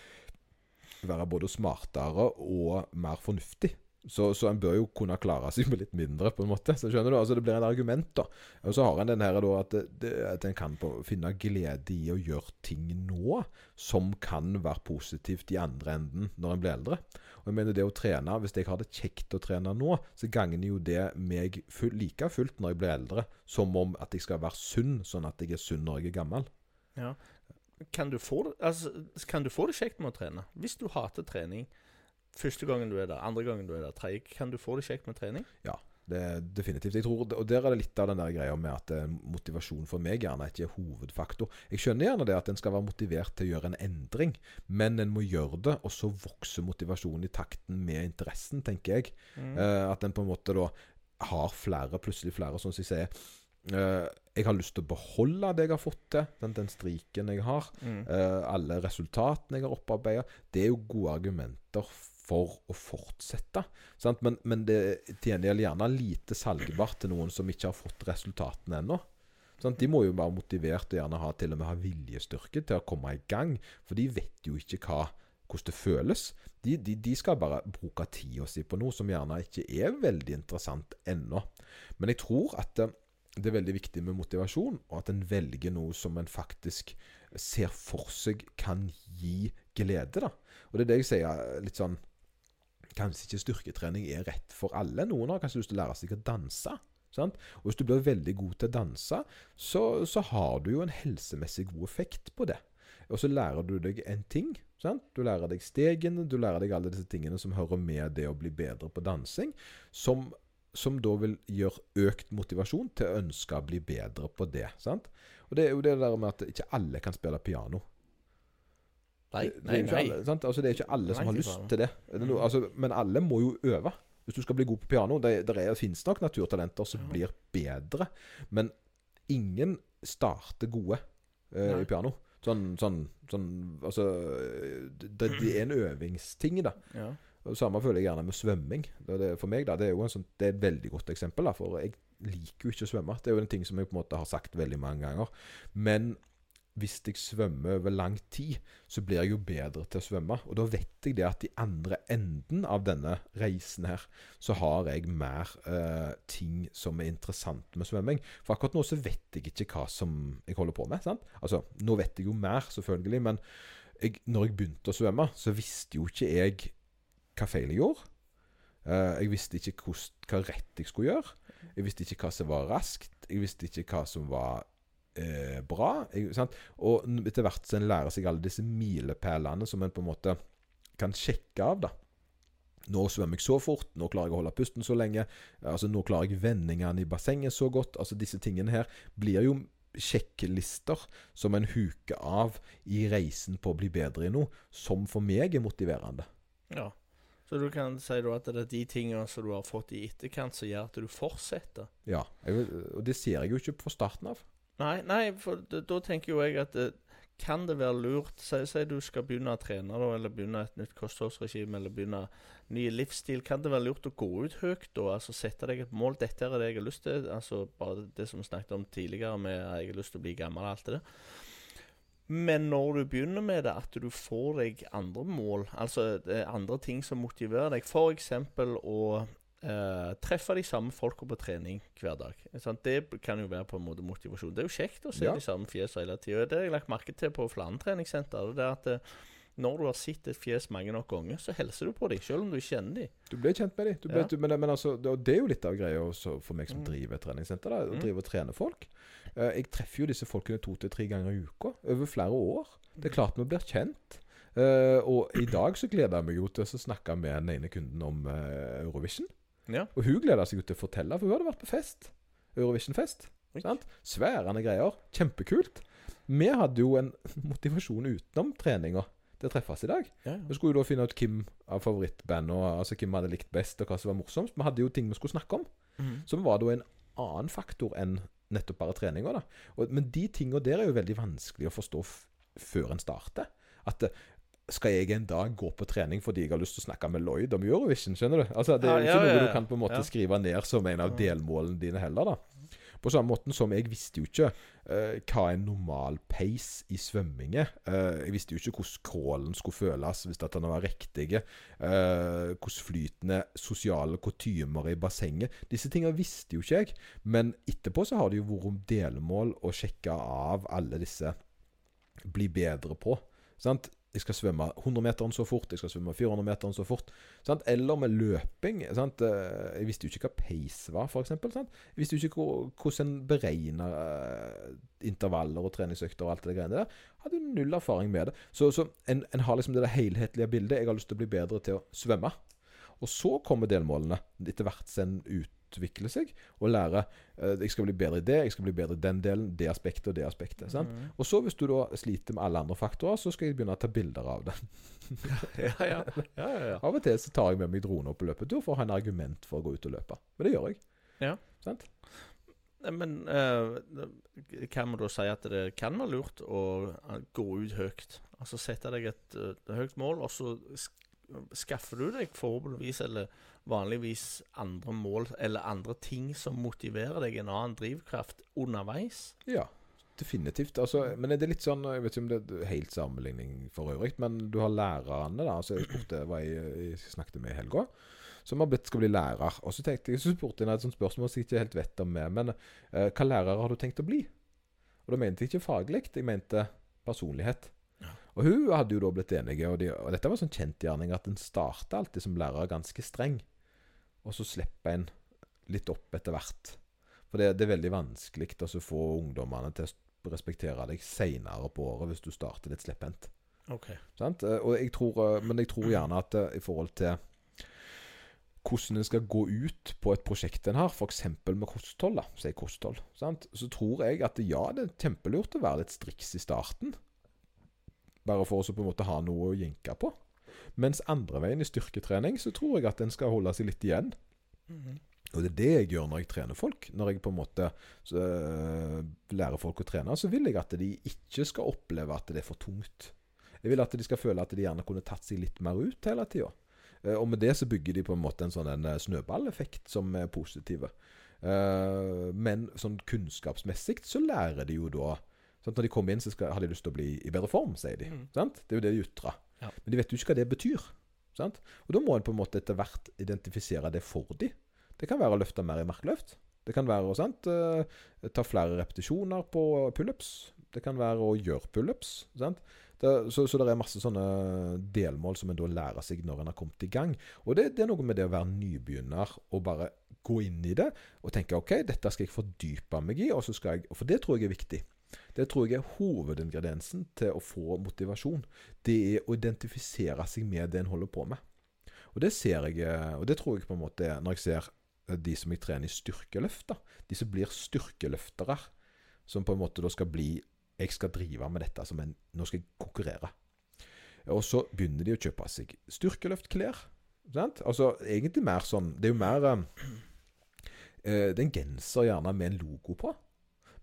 [SPEAKER 2] være både smartere og mer fornuftig. Så, så en bør jo kunne klare seg med litt mindre, på en måte. Så skjønner du? Altså Det blir et argument, da. Og så har en den her da at, det, at en kan på, finne glede i å gjøre ting nå som kan være positivt i andre enden når en blir eldre. Og jeg mener det å trene, Hvis jeg har det kjekt å trene nå, så gagner jo det meg full, like fullt når jeg blir eldre, som om at jeg skal være sunn, sånn at jeg er sunn når jeg er gammel.
[SPEAKER 3] ja. kan, du få det, altså, kan du få det kjekt med å trene? Hvis du hater trening første gangen du er der, andre gangen du er der, tredje, kan du få det kjekt med trening?
[SPEAKER 2] Det er definitivt. Jeg tror, og Der er det litt av den der greia med at eh, motivasjon for meg gjerne ikke er hovedfaktor. Jeg skjønner gjerne det at en skal være motivert til å gjøre en endring, men en må gjøre det, og så vokser motivasjonen i takten med interessen, tenker jeg. Eh, at en på en måte da har flere, plutselig flere, sånn som jeg sier. eh, jeg har lyst til å beholde det jeg har fått til, den, den striken jeg har.
[SPEAKER 3] Mm.
[SPEAKER 2] Eh, alle resultatene jeg har opparbeida. Det er jo gode argumenter for å fortsette. Sant? Men, men det tjener gjerne lite salgbart til noen som ikke har fått resultatene ennå. De må jo være motivert og gjerne ha, til og med ha viljestyrke til å komme i gang. For de vet jo ikke hva, hvordan det føles. De, de, de skal bare bruke tida si på noe som gjerne ikke er veldig interessant ennå. Men jeg tror at eh, det er veldig viktig med motivasjon, og at en velger noe som en faktisk ser for seg kan gi glede. da. Og det er det jeg sier litt sånn Kanskje ikke styrketrening er rett for alle. Noen har kanskje lyst til å lære seg å danse. Sant? Og Hvis du blir veldig god til å danse, så, så har du jo en helsemessig god effekt på det. Og så lærer du deg en ting. Sant? Du lærer deg stegene, du lærer deg alle disse tingene som hører med det å bli bedre på dansing. Som som da vil gjøre økt motivasjon til å ønske å bli bedre på det. sant? Og det er jo det der med at ikke alle kan spille piano.
[SPEAKER 3] Nei, nei, nei.
[SPEAKER 2] Alle, sant? Altså, det er ikke alle som har lyst til det. er noe, altså, men alle må jo øve. Hvis du skal bli god på piano Det, det fins nok naturtalenter som
[SPEAKER 3] Ja.
[SPEAKER 2] blir bedre, men ingen starter gode
[SPEAKER 3] uh,
[SPEAKER 2] i piano. Sånn, sånn, sånn Altså det, det er en øvingsting, da.
[SPEAKER 3] Ja.
[SPEAKER 2] Samme føler jeg gjerne med svømming. Det, det, for meg da, det er jo en sånn, det er et veldig godt eksempel. Da, for jeg liker jo ikke å svømme. Det er jo en ting som jeg på en måte har sagt veldig mange ganger. Men hvis jeg svømmer over lang tid, så blir jeg jo bedre til å svømme. Og da vet jeg det at i andre enden av denne reisen her, så har jeg mer eh, ting som er interessant med svømming. For akkurat nå så vet jeg ikke hva som jeg holder på med. sant? Altså, nå vet jeg jo mer, selvfølgelig, men jeg, når jeg begynte å svømme, så visste jo ikke jeg hva feil jeg gjorde. Uh, jeg visste ikke hva rett jeg skulle gjøre. Jeg visste ikke hva som var raskt. Jeg visste ikke hva som var eh, bra. Sant? Og etter hvert så en lærer seg alle disse milepælene som en på en måte kan sjekke av. da. Nå svømmer jeg så fort, nå klarer jeg å holde pusten så lenge. Altså Nå klarer jeg vendingene i bassenget så godt. Altså Disse tingene her blir jo sjekklister som en huker av i reisen på å bli bedre i noe, som for meg er motiverende.
[SPEAKER 3] ja. Så du kan si at det er de tingene som du har fått i etterkant, som gjør at du fortsetter?
[SPEAKER 2] Ja, Og det ser jeg jo ikke fra starten av.
[SPEAKER 3] Nei, nei, for da, tenker jo jeg at det, kan det være lurt Si du skal begynne å trene, da, eller begynne et nytt kostholdsregime, eller begynne ny livsstil. Kan det være lurt å gå ut høyt da? Altså sette deg et mål. Dette er det jeg har lyst til. Altså bare det som vi snakket om tidligere, med at jeg har lyst til å bli gammel og alt det der. Men når du begynner med det, at du får deg andre mål, altså det andre ting som motiverer deg, f.eks. å eh, treffe de samme folka på trening hver dag. Sant? Det kan jo være på en måte motivasjon. Det er jo kjekt å se
[SPEAKER 2] Ja.
[SPEAKER 3] de samme fjesene hele tida. Det har jeg lagt merke til på flere treningssenter. Det er at uh, når du har sett et fjes mange nok ganger, så hilser du på dem, selv om du ikke kjenner dem.
[SPEAKER 2] Du blir kjent med dem.
[SPEAKER 3] Ja.
[SPEAKER 2] men, men altså, det, og det er jo litt av greia for meg som
[SPEAKER 3] Mm.
[SPEAKER 2] driver et treningssenter. Da, å
[SPEAKER 3] Mm.
[SPEAKER 2] drive og trene folk. Uh, jeg treffer jo disse folkene to til tre ganger i uka over flere år. Det er klart vi blir kjent. Uh, og i dag så gleder jeg meg jo til å snakke med den ene kunden om uh, Eurovision.
[SPEAKER 3] Ja.
[SPEAKER 2] Og hun gleder seg jo til å fortelle, for hun hadde vært på fest. Eurovision-fest. Sværende greier. Kjempekult. Vi hadde jo en motivasjon utenom treninga til å treffes i dag.
[SPEAKER 3] Ja,
[SPEAKER 2] Vi skulle jo da finne ut hvem av favorittbandene altså hvem vi hadde likt best, og hva som var morsomst. Vi hadde jo ting vi skulle snakke om,
[SPEAKER 3] Mhm.
[SPEAKER 2] som var da en annen faktor enn nettopp bare treninga. da. Og, men de tinga der er jo veldig vanskelig å forstå før en starter. At eh, skal jeg en dag gå på trening fordi jeg har lyst til å snakke med Lloyd om Eurovision? Skjønner du? Altså, Det er jo
[SPEAKER 3] Ja,
[SPEAKER 2] ikke noe
[SPEAKER 3] ja,
[SPEAKER 2] du kan på en måte
[SPEAKER 3] ja.
[SPEAKER 2] skrive ned som en av delmålene dine heller. da. På samme måte som jeg visste jo ikke uh, hva en normal pace i svømming er. Eh, jeg visste jo ikke hvordan crawlen skulle føles hvis at den var riktig. Uh, hvordan flytende sosiale kutymer i bassenget. Disse tingene visste jo ikke jeg. Men etterpå så har det jo vært om delmål å sjekke av alle disse bli bedre på. Sant? Jeg skal svømme 100-meteren så fort, jeg skal svømme 400-meteren så fort. Sant? Eller med løping. Sant? Eh, Jeg visste jo ikke hva pace var, f.eks. Jeg visste jo ikke hvordan en beregner eh, intervaller og treningsøkter og alt det greiene der. Hadde jo null erfaring med det. Så, så en, en har liksom det der helhetlige bildet. Jeg har lyst til å bli bedre til å svømme. Og så kommer delmålene, etter hvert som en utvikler seg, og lære eh, Jeg skal bli bedre i det, jeg skal bli bedre i den delen, det aspektet og det aspektet. Sant?
[SPEAKER 3] Mhm.
[SPEAKER 2] Og så, hvis du da sliter med alle andre faktorer, så skal jeg begynne å ta bilder av det.
[SPEAKER 3] ja, ja. ja, ja, ja.
[SPEAKER 2] Av og til så tar jeg med meg drone opp på løpetur for å ha en argument for å gå ut og løpe. Men det gjør jeg.
[SPEAKER 3] Ja.
[SPEAKER 2] Sant?
[SPEAKER 3] Men uh, kan vi da si at det kan være lurt å gå ut høyt? Altså sette deg et uh, høyt mål, og så skaffer du deg forhåpentligvis eller vanligvis andre mål eller andre ting som motiverer deg, en annen drivkraft underveis.
[SPEAKER 2] Ja, definitivt. Altså, men er det litt sånn Jeg vet ikke om det er helt sammenligning for øvrig, men du har lærerne, da. Altså, jeg spurte jeg, jeg snakket med i helga. Som har blitt skal bli lærer. Og så tenkte jeg, så spurte jeg et sånt spørsmål som jeg ikke helt vet om med, men uh, hva lærer har du tenkt å bli? Og da mente jeg ikke faglig, jeg mente personlighet. Og hun hadde jo da blitt enige, og, de, og dette var sånn kjentgjerning, at en starter alltid som lærer ganske streng, og så slipper en litt opp etter hvert. For det, det er veldig vanskelig å så få ungdommene til å respektere deg seinere på året hvis du starter litt slepphendt. Okay. Eh, Og jeg tror, eh, men jeg tror gjerne at eh, i forhold til hvordan en skal gå ut på et prosjekt en har, f.eks. med kosthold, da, si kosthold, sant? så tror jeg at ja, det er kjempelurt å være litt striks i starten. Bare for å på en måte ha noe å jenke på. Mens andre veien i styrketrening, så tror jeg at en skal holde seg litt igjen.
[SPEAKER 3] Mhm.
[SPEAKER 2] Og det er det jeg gjør når jeg trener folk. Når jeg på en måte så, øh, lærer folk å trene, så vil jeg at de ikke skal oppleve at det er for tungt. Jeg vil at de skal føle at de gjerne kunne tatt seg litt mer ut hele tida. Og med det så bygger de på en måte en sånn en eh, snøballeffekt som er positive. Eh, men sånn kunnskapsmessig så lærer de jo da sant? Når de kommer inn, så skal, har de lyst til å bli i bedre form, sier de.
[SPEAKER 3] Mm.
[SPEAKER 2] Sant? Det er jo det de ytrer.
[SPEAKER 3] Ja.
[SPEAKER 2] Men de vet jo ikke hva det betyr. Sant? Og da må en på en måte etter hvert identifisere det for de. Det kan være å løfte mer i markløft. Det kan være å sant, eh, ta flere repetisjoner på pullups. Det kan være å gjøre pullups. Så, så det er masse sånne delmål som en da lærer seg når en har kommet i gang. Og det, det er noe med det å være nybegynner og bare gå inn i det og tenke OK, dette skal jeg fordype meg i, og så skal jeg For det tror jeg er viktig. Det tror jeg er hovedingrediensen til å få motivasjon. Det er å identifisere seg med det en holder på med. Og det ser jeg, og det tror jeg på en måte er når jeg ser de som jeg trener i styrkeløft. De som blir styrkeløftere. Som på en måte da skal bli Jeg skal drive med dette som en Nå skal jeg konkurrere. Og så begynner de å kjøpe seg styrkeløftklær. Sant? Altså egentlig mer sånn Det er jo mer eh, eh, Det er en genser gjerne med en logo på.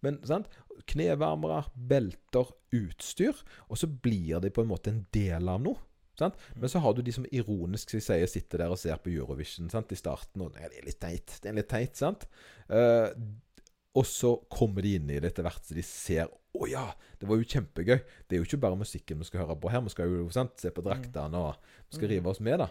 [SPEAKER 2] Men sant? knevarmere, belter, utstyr. Og så blir de på en måte en del av noe. Sant? Men så har du de som ironisk som sier, sitter der og ser på Eurovision sant? i starten. Og det er litt teit. Det er litt teit, sant? Uh, og så kommer de inn i det etter hvert, så de ser Å ja, det var jo kjempegøy. Det er jo ikke bare musikken vi skal høre på her. Vi skal jo sant, se på draktene, og vi skal rive oss med, da.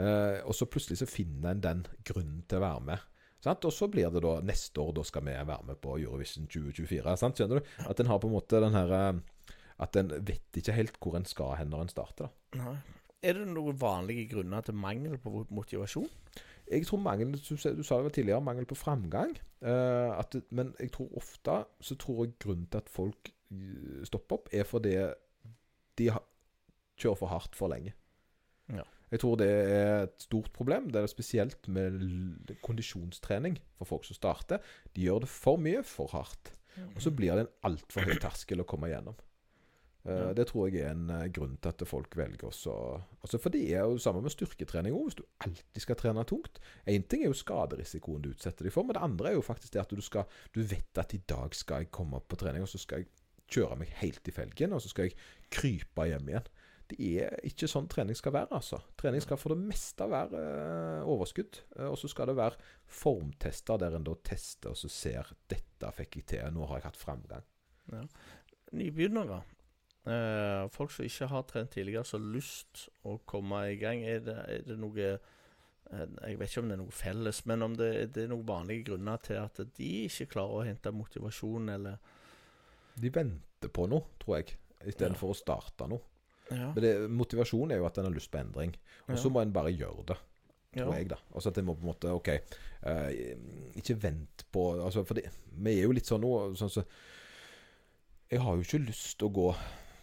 [SPEAKER 2] Uh, og så plutselig så finner en den grunnen til å være med. Sant? Og så blir det da neste år, da skal vi være med på Eurovision 2024. Sant? Skjønner du? At en har på en måte den her eh, At en vet ikke helt hvor en skal hen når en starter. da.
[SPEAKER 3] Nei. Er det noen vanlige grunner til mangel på motivasjon?
[SPEAKER 2] Jeg tror mangel Du, sa- det vel tidligere, mangel på framgang. Uh, at, men jeg tror ofte så tror jeg grunnen til at folk eh, stopper opp, er fordi de kjører for hardt for lenge.
[SPEAKER 3] Ja.
[SPEAKER 2] Jeg tror det er et stort problem. Det er spesielt med kondisjonstrening for folk som starter. De gjør det for mye, for hardt. Og så blir det en altfor høy terskel å komme gjennom.
[SPEAKER 3] Uh,
[SPEAKER 2] Det tror jeg er en uh, grunn til at folk velger også altså For det er jo det samme med styrketrening òg. Hvis du alltid skal trene tungt Én ting er jo skaderisikoen du utsetter deg for, men det andre er jo faktisk det at du skal Du vet at i dag skal jeg komme opp på trening, og så skal jeg kjøre meg helt i felgen, og så skal jeg krype hjem igjen. Det er ikke sånn trening skal være, altså. Trening skal for det meste være eh, overskudd. eh, og så skal det være formtester der en da tester og så ser 'Dette fikk jeg til. Nå har jeg hatt framgang'.
[SPEAKER 3] Nybegynnere, eh, folk som ikke har trent tidligere, som har lyst å komme i gang, er det, er det noe eh, Jeg vet ikke om det er noe felles, men om det, det er noen vanlige grunner til at de ikke klarer å hente motivasjon, eller
[SPEAKER 2] De venter på noe, tror jeg, istedenfor
[SPEAKER 3] Ja.
[SPEAKER 2] for å starte noe.
[SPEAKER 3] Ja.
[SPEAKER 2] Men det, motivasjon er jo at en har lyst på endring. Og så
[SPEAKER 3] Ja.
[SPEAKER 2] må en bare gjøre det, tror jeg, da. Altså at en må på en måte OK, uh, ikke vent på altså, For det, vi er jo litt sånn nå sånn så, Jeg har jo ikke lyst til å gå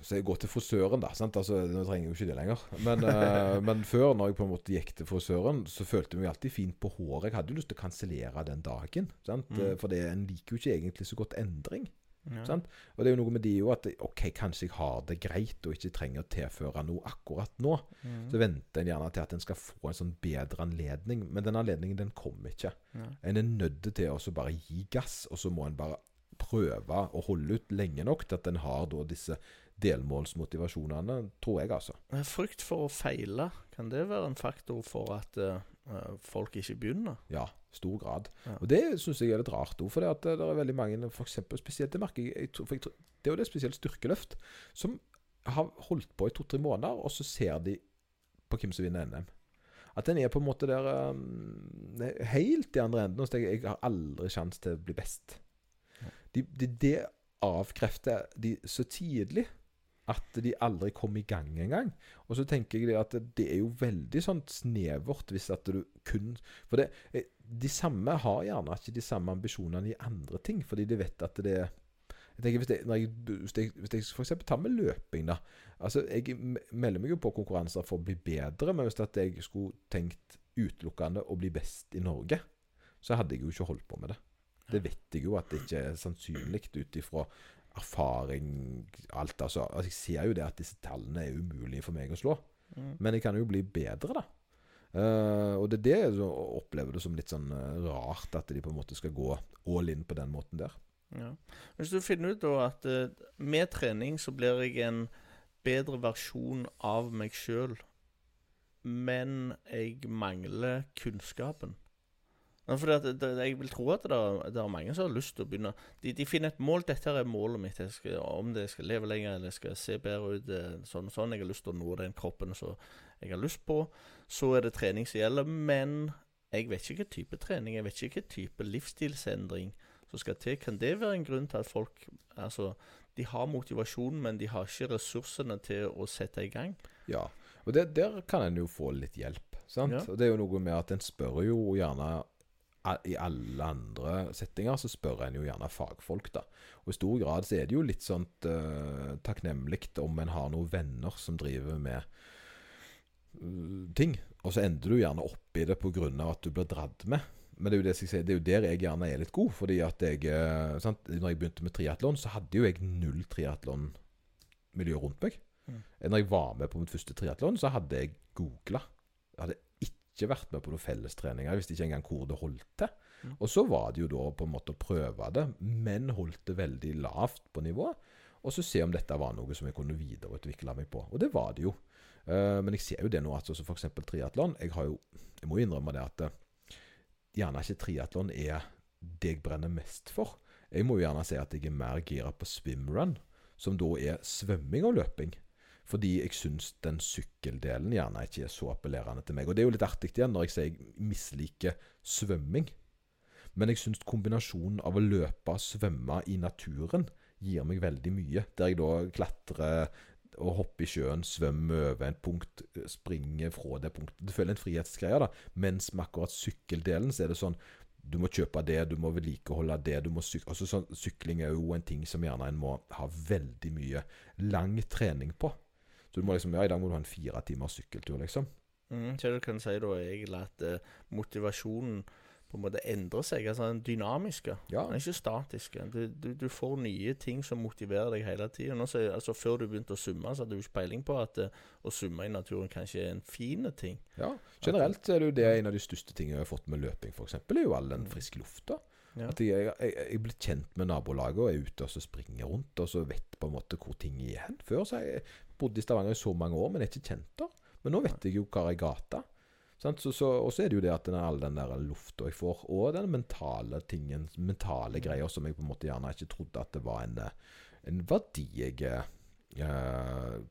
[SPEAKER 2] så jeg går til frisøren, da. sant? Altså, Nå trenger jeg jo ikke det lenger. Men, uh, men før, når jeg på en måte gikk til frisøren, så følte jeg meg alltid fint på håret. Jeg hadde jo lyst til å kansellere den dagen. sant?
[SPEAKER 3] Mm.
[SPEAKER 2] Eh, For det, en liker jo ikke egentlig så godt endring.
[SPEAKER 3] Ja.
[SPEAKER 2] Sant? Og det er jo noe med de jo at OK, kanskje jeg har det greit og ikke trenger å tilføre noe akkurat nå.
[SPEAKER 3] Mm.
[SPEAKER 2] Så venter en gjerne til at en skal få en sånn bedre anledning. Men den anledningen den kommer ikke.
[SPEAKER 3] Ja.
[SPEAKER 2] En er nødt til å bare gi gass, og så må en bare prøve å holde ut lenge nok til at en har da disse delmålsmotivasjonene, tror jeg, altså.
[SPEAKER 3] Frykt for å feile, kan det være en faktor for at eh, folk ikke begynner?
[SPEAKER 2] Ja, stor grad.
[SPEAKER 3] Ja.
[SPEAKER 2] Og det syns jeg er litt rart òg, for det, at det er veldig mange, for eksempel, spesielt det merker jeg, jeg, jeg Det er jo det spesielt styrkeløft, som har holdt på i to-tre måneder, og så ser de på hvem som vinner NM. At en er på en måte der um, helt i andre enden. Og jeg jeg har aldri sjanse til å bli best. De, de, det avkrefter de så tidlig at de aldri kom i gang engang. Og så tenker jeg det at det er jo veldig sånn snevert hvis at du kun For det, eh, de samme har gjerne ikke de samme ambisjonene i andre ting, fordi de vet at det er jeg tenker Hvis jeg, jeg, hvis jeg, hvis jeg for eksempel tar med løping, da. Altså, Jeg melder meg jo på konkurranser for å bli bedre, men hvis at jeg skulle tenkt utelukkende å bli best i Norge, så hadde jeg jo ikke holdt på med det. Det vet jeg jo at det ikke er sannsynlig ut ifra erfaring, alt. Altså, altså, jeg ser jo det at disse tallene er umulige for meg å slå.
[SPEAKER 3] Mm.
[SPEAKER 2] Men jeg kan jo bli bedre, da. Eh, og det er det jeg opplever det som litt sånn eh, rart, at de på en måte skal gå all in på den måten der.
[SPEAKER 3] Ja. Hvis du finner ut da at uh, med trening så blir jeg en bedre versjon av meg sjøl, men jeg mangler kunnskapen for Jeg vil tro at det er, det er mange som har lyst til å begynne De, de finner et mål. 'Dette er målet mitt. Skal, om det skal leve lenger eller jeg skal se bedre ut.' Sånn og sånn. Jeg har lyst til å nå den kroppen som jeg har lyst på. Så er det trening som gjelder. Men jeg vet ikke hva type trening, jeg vet ikke hva type livsstilsendring som skal til. Kan det være en grunn til at folk Altså, de har motivasjon, men de har ikke ressursene til å sette i gang?
[SPEAKER 2] Ja, og det, der kan en jo få litt hjelp. sant?
[SPEAKER 3] Ja.
[SPEAKER 2] Og Det er jo noe med at en spør jo gjerne I alle andre settinger så spør en jo gjerne fagfolk, da. Og i stor grad så er det jo litt sånt uh, takknemlig om en har noen venner som driver med ting. Og så ender du gjerne opp i det pga. at du blir dratt med. Men det er det, det er jo der jeg gjerne er litt god. Fordi at jeg eh, sant? Når jeg begynte med triatlon, så hadde jo jeg null triatlonmiljø rundt meg.
[SPEAKER 3] Mm.
[SPEAKER 2] Når jeg var med på mitt første triatlon, så hadde jeg googla. Jeg hadde ikke vært med på noen fellestreninger. Jeg visste ikke engang hvor det holdt til.
[SPEAKER 3] Mm.
[SPEAKER 2] Og så var det jo da på en måte å prøve det, men holdt det veldig lavt på nivå. Og så se om dette var noe som jeg kunne videreutvikle meg på. Og det var det jo. Eh, men jeg ser jo det nå, altså f.eks. triatlon. Jeg har jo Jeg må innrømme det at eh, gjerne ikke triatlon er det jeg brenner mest for. Jeg må jo gjerne si at jeg er mer gira på swimrun, som da er svømming og løping. Fordi jeg syns den sykkeldelen gjerne ikke er så appellerende til meg. Og det er jo litt artig igjen når jeg sier jeg misliker svømming. Men jeg syns kombinasjonen av å løpe og svømme i naturen gir meg veldig mye. Der jeg da klatrer og hoppe i sjøen, svømme over en punkt, springe fra det punktet. Du føler en frihetsgreie, da. Mens med akkurat sykkeldelen så er det sånn du må kjøpe det, du må vedlikeholde det. du må syk altså sånn, Sykling er jo en ting som gjerne en må ha veldig mye lang trening på. Så du må liksom, ja, I dag må du ha en fire timers sykkeltur, liksom.
[SPEAKER 3] Mm, så du kan si da egentlig at eh, motivasjonen på en måte endrer seg. Altså den dynamiske.
[SPEAKER 2] Ja.
[SPEAKER 3] Den er ikke statiske. Du, du, du får nye ting som motiverer deg hele tida. Altså, før du begynte å summe, så hadde du ikke peiling på at uh, å summe i naturen kanskje er en fin ting.
[SPEAKER 2] ja. Generelt er det jo det en av de største tingene jeg har fått med løping, f.eks., er jo all den friske lufta.
[SPEAKER 3] Ja.
[SPEAKER 2] At jeg, jeg, jeg blir kjent med nabolaget og er ute og så springer rundt og så vet på en måte hvor ting er hen. Før så har jeg bodd i Stavanger i så mange år, men jeg er ikke kjent der. Men nå vet jeg jo hva er gata. Sant? Så, så, og så er det jo det at den, all den der lufta jeg får, og den mentale tingen, mentale greier som jeg på en måte gjerne ikke trodde at det var en, eh, en verdi jeg eh,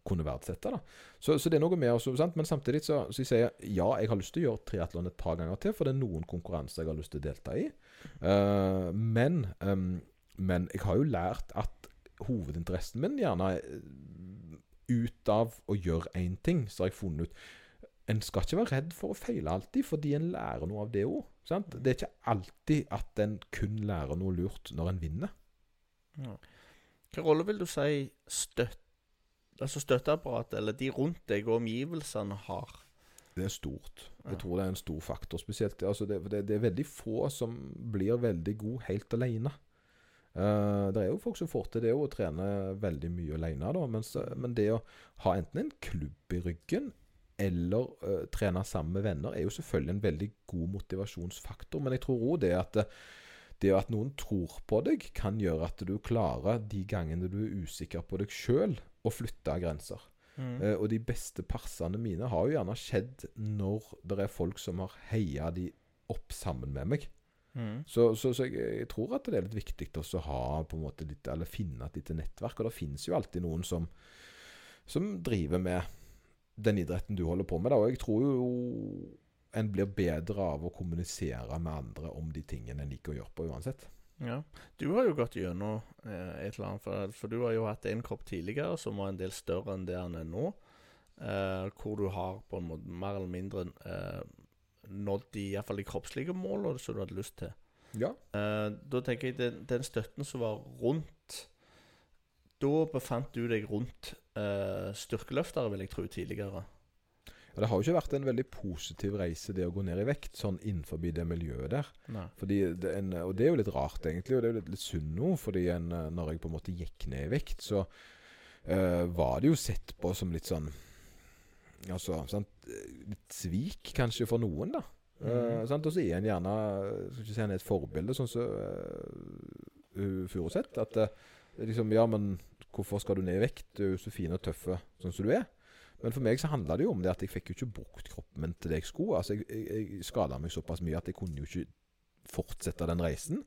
[SPEAKER 2] kunne verdsette. da. Så, så det er noe med også, sant? Men samtidig så, så jeg sier ja, jeg har lyst til å gjøre triatlon et par ganger til, for det er noen konkurranser jeg har lyst til å delta i. Uh, men, um, men jeg har jo lært at hovedinteressen min gjerne ut av å gjøre én ting, så har jeg funnet ut En skal ikke være redd for å feile alltid, fordi en lærer noe av det òg. Det er ikke alltid at en kun lærer noe lurt når en vinner.
[SPEAKER 3] Ja. Hvilken rolle vil du si støtt, altså støtteapparatet, eller de rundt deg og omgivelsene, har?
[SPEAKER 2] Det er stort. Jeg tror det er en stor faktor. Spesielt altså det, det, det er veldig få som blir veldig god helt alene. Uh, det er jo folk som får til det å trene veldig mye alene, da, mens, men det å ha enten en klubb i ryggen eller uh, trene sammen med venner er jo selvfølgelig en veldig god motivasjonsfaktor. Men jeg tror òg det at uh, det at noen tror på deg, kan gjøre at du klarer de gangene du er usikker på deg sjøl, å flytte grenser.
[SPEAKER 3] Mm.
[SPEAKER 2] Uh, og de beste parsene mine har jo gjerne skjedd når det er folk som har heia de opp sammen med meg.
[SPEAKER 3] Mm.
[SPEAKER 2] Så, så, så jeg, jeg tror at det er litt viktig også å ha på en måte litt, eller finne et lite nettverk. Og det finnes jo alltid noen som, som driver med den idretten du holder på med. Da. Og jeg tror jo en blir bedre av å kommunisere med andre om de tingene en liker å gjøre på uansett.
[SPEAKER 3] Ja. Du har jo gått gjennom eh, et eller annet, for, for du har jo hatt en kropp tidligere som var en del større enn det han er nå. Eh, hvor du har på en måte mer eller mindre eh, nådd i hvert fall de kroppslige målene som du hadde lyst til.
[SPEAKER 2] Ja.
[SPEAKER 3] Eh, da tenker jeg den, den støtten som var rundt Da befant du deg rundt uh, styrkeløftere, vil jeg tro, tidligere.
[SPEAKER 2] Ja, det har jo ikke vært en veldig positiv reise, det å gå ned i vekt, sånn innenfor det miljøet der. Det en, og det er jo litt rart, egentlig, og det er jo litt, litt synd nå. Fordi en, eh, når jeg på en måte gikk ned i vekt, så uh, var det jo sett på som litt sånn Altså, sant? litt svik kanskje for noen, da.
[SPEAKER 3] Mm.
[SPEAKER 2] Uh. Og så er en gjerne Skal ikke si han er et forbilde, sånn som uh, Furuseth. At eh, liksom Ja, men hvorfor skal du ned i vekt? Du er jo så fin og tøff sånn som du er. Men for meg så handla det jo om det at jeg fikk jo ikke brukt kroppen min til det jeg skulle. Altså, jeg, jeg, jeg skada meg såpass mye at jeg kunne jo ikke fortsette den reisen.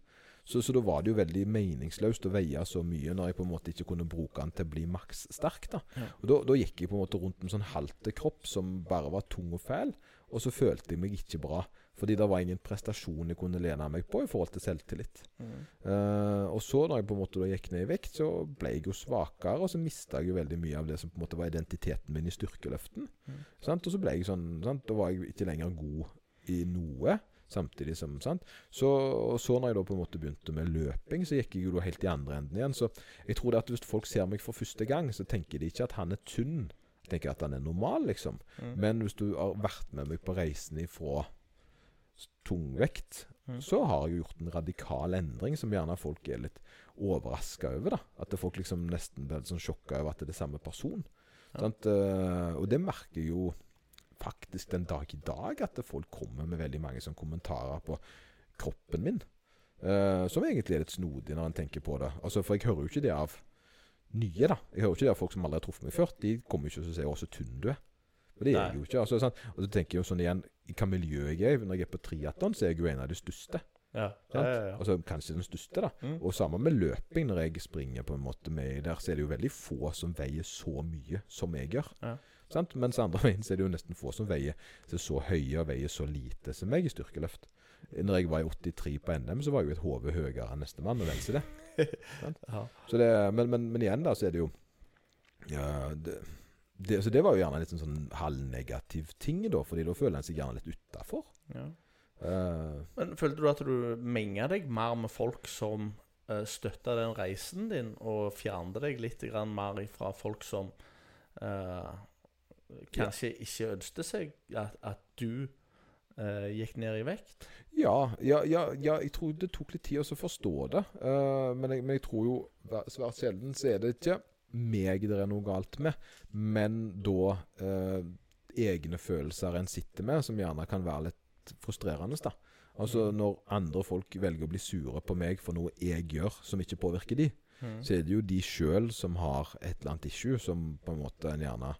[SPEAKER 2] Så, så da var det jo veldig meningsløst å veie så mye når jeg på en måte ikke kunne bruke den til å bli maks sterk. da.
[SPEAKER 3] Ja.
[SPEAKER 2] Og da, da gikk jeg på en måte rundt med en sånn halte kropp som bare var tung og fæl. Og så følte jeg meg ikke bra. Fordi det var ingen prestasjon jeg kunne lene meg på i forhold til selvtillit.
[SPEAKER 3] Mm.
[SPEAKER 2] Uh, og så når jeg på en måte gikk ned i vekt, så ble jeg jo svakere. Og så mista jeg jo veldig mye av det som på en måte var identiteten min i styrkeløften.
[SPEAKER 3] Mm.
[SPEAKER 2] Sant? Og så ble jeg sånn sant? Da var jeg ikke lenger god i noe. Samtidig som sant? Så, og så når jeg da på en måte begynte med løping, så gikk jeg jo da helt i andre enden igjen. Så jeg tror det at hvis folk ser meg for første gang, så tenker de ikke at han er tynn. Jeg tenker at han er normal, liksom.
[SPEAKER 3] Mm.
[SPEAKER 2] Men hvis du har vært med meg på reisen ifra tungvekt,
[SPEAKER 3] Mm.
[SPEAKER 2] så har jeg gjort en radikal endring som gjerne folk er litt overraska over. da At folk liksom nesten blir sånn sjokka over at det er samme person.
[SPEAKER 3] Ja.
[SPEAKER 2] Sant? Eh, og det merker jo faktisk den dag i dag, at folk kommer med veldig mange sånn kommentarer på kroppen min. Uh, som egentlig er litt snodig når en tenker på det. Altså, For jeg hører jo ikke det av nye, da. Jeg hører jo ikke det av folk som aldri har truffet meg før. De kommer jo ikke til å si 'å, så tynn du er'. For det er jeg jo ikke. Altså, sant? Og så tenker jeg jo sånn igjen I hva miljø jeg er i. Når jeg er på triatlon, så er jeg jo en av de største.
[SPEAKER 3] Ja. Ja, ja.
[SPEAKER 2] Altså kanskje den største, da.
[SPEAKER 3] Mm.
[SPEAKER 2] Og sammen med løping, når jeg springer på en måte med der, så er det jo veldig få som veier så mye som jeg gjør.
[SPEAKER 3] Ja.
[SPEAKER 2] Sant? Mens andre veien så er det jo nesten få som veier så, så høye og veier så lite som meg i styrkeløft. Når jeg var i 83 på NM, så var jeg jo et hode høyere enn nestemann. Og vel så det. Det men, men, men igjen, da, så er det jo ja, det, det, Så det var jo gjerne litt en sånn halvnegativ ting, da, fordi da føler en seg gjerne litt utafor.
[SPEAKER 3] ja.
[SPEAKER 2] Uh,
[SPEAKER 3] Men følte du at du menga deg mer med folk som uh, støtta den reisen din, og fjernet deg litt grann mer fra folk som uh, kanskje ikke ønsket seg at, at du Uh, gikk ned i vekt?
[SPEAKER 2] Ja, ja, ja, ja, jeg tror det tok litt tid å forstå det. Uh, men, jeg, men jeg tror jo svært sjelden så er det ikke meg det er noe galt med, men da eh, egne følelser en sitter med, som gjerne kan være litt frustrerende. da. Altså Når andre folk velger å bli sure på meg for noe jeg gjør som ikke påvirker de,
[SPEAKER 3] Mm.
[SPEAKER 2] så er det jo de sjøl som har et eller annet issue som på en måte en gjerne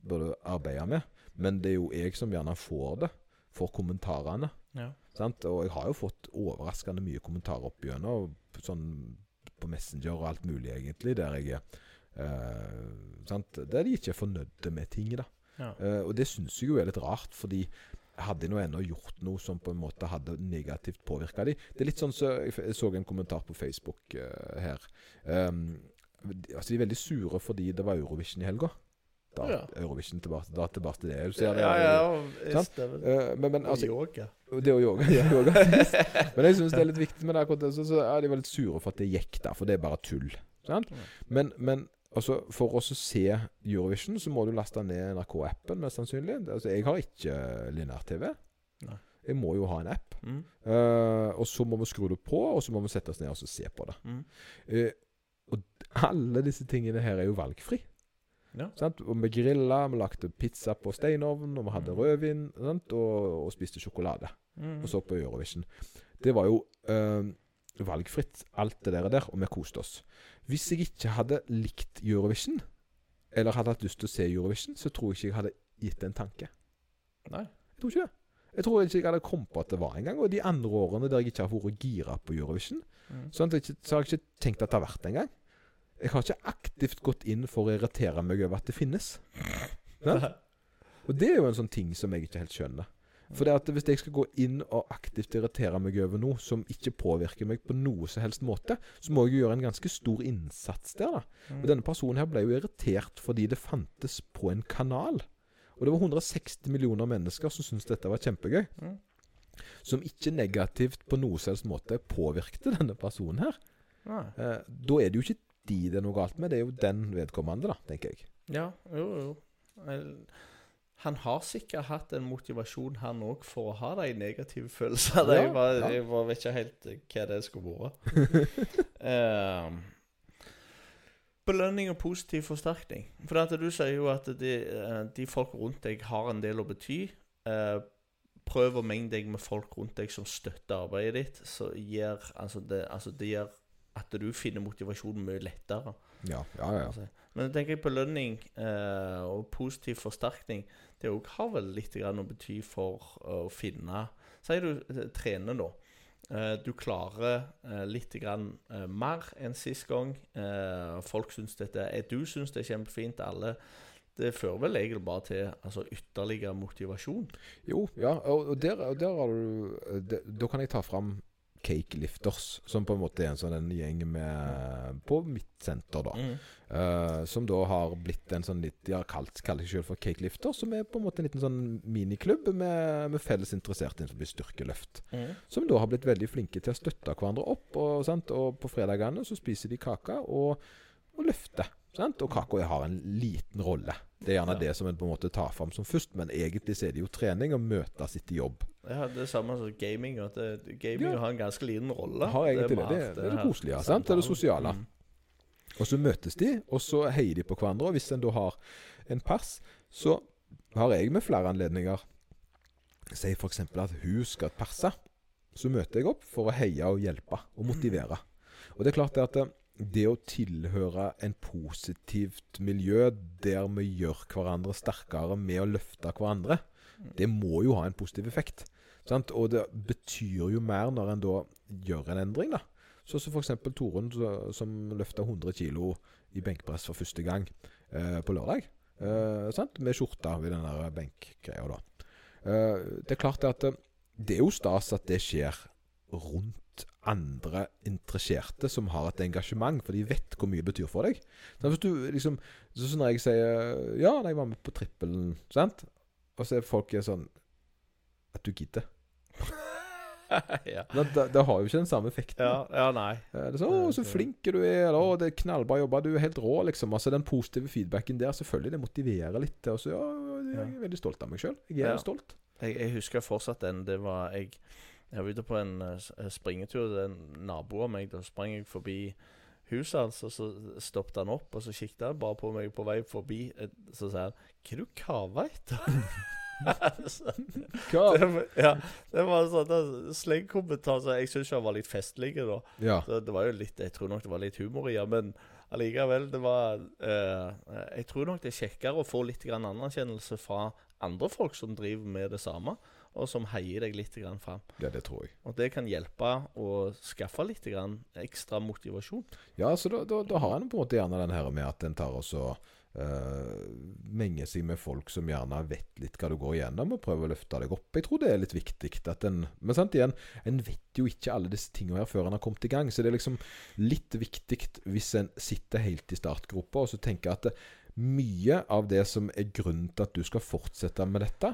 [SPEAKER 2] burde arbeide med. Men det er jo jeg som gjerne får det, får kommentarene.
[SPEAKER 3] Ja.
[SPEAKER 2] Sant? Og jeg har jo fått overraskende mye kommentarer opp gjennom, sånn på Messenger og alt mulig, egentlig, der jeg er sant? Der de ikke er fornøyde med ting. da.
[SPEAKER 3] Ja.
[SPEAKER 2] Eh, og det syns jeg jo er litt rart, fordi hadde de nå ennå gjort noe som på en måte hadde negativt påvirka de Det er litt sånn så Jeg, så en kommentar på Facebook uh, her. Um, de- altså De er veldig sure fordi det var Eurovision i helga. Da,
[SPEAKER 3] Ja.
[SPEAKER 2] Eurovision tilbake, da tilbake til det. Du ser det,
[SPEAKER 3] ja, ja. ja.
[SPEAKER 2] Eh, men, men
[SPEAKER 3] Og
[SPEAKER 2] altså,
[SPEAKER 3] yoga.
[SPEAKER 2] Det å yoga. Ja, yoga. Men jeg syns det er litt viktig med det. akkurat. Så, så er de veldig sure for at det gikk da. for det er bare tull. Sant? Men, men altså, for å se Eurovision, så må du laste ned NRK-appen, mest sannsynlig. Altså, jeg har ikke lineær-TV. Jeg må jo ha en app.
[SPEAKER 3] Mm.
[SPEAKER 2] Uh, og så må vi skru det på, og så må vi sette oss ned og se på det.
[SPEAKER 3] Mm.
[SPEAKER 2] Uh, og alle disse tingene her er jo valgfri.
[SPEAKER 3] Ja.
[SPEAKER 2] Sant? Og vi grilla, vi lagde pizza på steinovn, og vi hadde
[SPEAKER 3] Mm.
[SPEAKER 2] rødvin sant? Og, og spiste sjokolade
[SPEAKER 3] Mm.
[SPEAKER 2] og så på Eurovision. Det var jo uh, valgfritt, alt det der, der, og vi koste oss. Hvis jeg ikke hadde likt Eurovision, eller hadde hatt lyst til å se Eurovision, så tror jeg ikke jeg hadde gitt det en tanke.
[SPEAKER 3] Nei.
[SPEAKER 2] Jeg tror ikke det. Jeg tror ikke jeg hadde kommet på at det var engang. Og de andre årene der jeg ikke har vært gira på Eurovision,
[SPEAKER 3] Mm.
[SPEAKER 2] sånn jeg ikke, så har jeg ikke tenkt at det har vært engang. Jeg har ikke aktivt gått inn for å irritere meg over at det finnes. Ja? Og det er jo en sånn ting som jeg ikke helt skjønner. For det at hvis jeg skal gå inn og aktivt irritere meg over noe som ikke påvirker meg på noe som helst måte, så må jeg jo gjøre en ganske stor innsats der. da.
[SPEAKER 3] Mm.
[SPEAKER 2] Og denne personen her ble jo irritert fordi det fantes på en kanal. Og det var 160 millioner mennesker som syntes dette var kjempegøy.
[SPEAKER 3] Mm.
[SPEAKER 2] Som ikke negativt på noe som helst måte påvirkte denne personen her. Eh, da er det jo ikke de det er noe galt med, det er jo den vedkommende, da, tenker jeg.
[SPEAKER 3] Ja, jo, jo. Jeg, han har sikkert hatt en motivasjon, han òg, for å ha de negative følelsene.
[SPEAKER 2] Ja,
[SPEAKER 3] jeg, var,
[SPEAKER 2] ja.
[SPEAKER 3] jeg var, vet ikke helt eh, hva det skulle vært. Eh, belønning og positiv forsterkning. For at du sier jo at de, eh, de folk rundt deg har en del å bety. Uh, prøv å menge deg med folk rundt deg som støtter arbeidet ditt. Så gir, altså det, altså det gjør at du finner motivasjonen mye lettere.
[SPEAKER 2] Ja, ja, ja.
[SPEAKER 3] Altså, Men jeg tenker belønning eh, og positiv forsterkning Det òg har vel litt å bety for å finne Si du eh, trener nå. Eh, du klarer eh, litt mer enn sist gang. Folk syns dette Du syns det er kjempefint. Alle Det fører vel egentlig bare til altså, ytterligere motivasjon.
[SPEAKER 2] Jo, ja, og, der, og der har du det, Da kan jeg ta fram Cake Lifters, som på en måte er en sånn en gjeng med På mitt senter, da.
[SPEAKER 3] Mm.
[SPEAKER 2] Uh, som da har blitt en sånn litt De har kalt, kaller seg selv for Cake Lifters, som er på en måte en liten sånn miniklubb med, med felles interesserte innenfor styrkeløft.
[SPEAKER 3] Mm.
[SPEAKER 2] Som da har blitt veldig flinke til å støtte hverandre opp. Og, og på fredagene så spiser de kake og, og løfter. Sant? Og kaka har en liten rolle. Det er gjerne
[SPEAKER 3] Ja.
[SPEAKER 2] det som en på en måte tar fram som først, men egentlig så er det jo trening og sitt i jobb.
[SPEAKER 3] Ja, det er samme som gaming. At det, gaming
[SPEAKER 2] Ja.
[SPEAKER 3] har en ganske liten rolle.
[SPEAKER 2] Har egentlig det.
[SPEAKER 3] Er
[SPEAKER 2] Det,
[SPEAKER 3] det,
[SPEAKER 2] det er det koselige. sant? Det er det sosiale.
[SPEAKER 3] Mm.
[SPEAKER 2] Og så møtes de, og så heier de på hverandre. Og hvis en da har en pers, så har jeg med flere anledninger Si f.eks. at hun skal perse. Så møter jeg opp for å heie og hjelpe og motivere. Og det er klart det at det, å tilhøre en positivt miljø der vi gjør hverandre sterkere med å løfte hverandre, det må jo ha en positiv effekt. Sant? Og det betyr jo mer når en da gjør en endring, da. Så som f.eks. Torunn som løfta 100 kg i benkpress for første gang eh, på lørdag. Eh? Med skjorta ved den der benkgreia, da. Eh, det er klart at det er jo stas at det skjer rundt andre interesserte som har et engasjement, for de vet hvor mye det betyr for deg. Så hvis du liksom Sånn som når jeg sier Ja, da jeg var med på trippelen, sant? Og så er folk sånn At du gidder.
[SPEAKER 3] ja.
[SPEAKER 2] Det, det, har jo ikke den samme effekten.
[SPEAKER 3] ja, ja, nei.
[SPEAKER 2] Eh, Det er så, 'Å, så flink du er', eller 'Å, det er knallbra jobba', du er helt rå', liksom. Altså Den positive feedbacken der, selvfølgelig, det motiverer litt. Og så, ja, jeg er veldig stolt av meg sjøl. Jeg er
[SPEAKER 3] Ja.
[SPEAKER 2] stolt.
[SPEAKER 3] Jeg, jeg husker fortsatt den. Det var jeg Jeg var ute på en uh, springetur. Det er En nabo av meg. Da sprang jeg forbi huset hans, og så stoppet han opp, og så kikket han bare på meg på vei forbi. Så sa han 'Hva du kava etter?' Så- det, ja, det var en sånn slengkommentar. Så jeg syns han var litt festlig da.
[SPEAKER 2] Ja.
[SPEAKER 3] Så det var jo litt Jeg tror nok det var litt humor i det, men allikevel, det var uh, Jeg tror nok det er kjekkere å få litt anerkjennelse fra andre folk som driver med det samme, og som heier deg litt grann fram.
[SPEAKER 2] ja, det tror jeg.
[SPEAKER 3] Og det kan hjelpe å skaffe litt grann ekstra motivasjon.
[SPEAKER 2] Ja, så da, da, da har en på en måte gjerne den her med at en tar og så uh, menger seg med folk som gjerne vet litt hva du går igjennom, og prøver å løfte deg opp. Jeg tror det er litt viktig. at en, Men sant igjen, en vet jo ikke alle disse tingene her før en har kommet i gang. Så det er liksom litt viktig hvis en sitter helt i startgropa og så tenker at mye av det som er grunnen til at du skal fortsette med dette,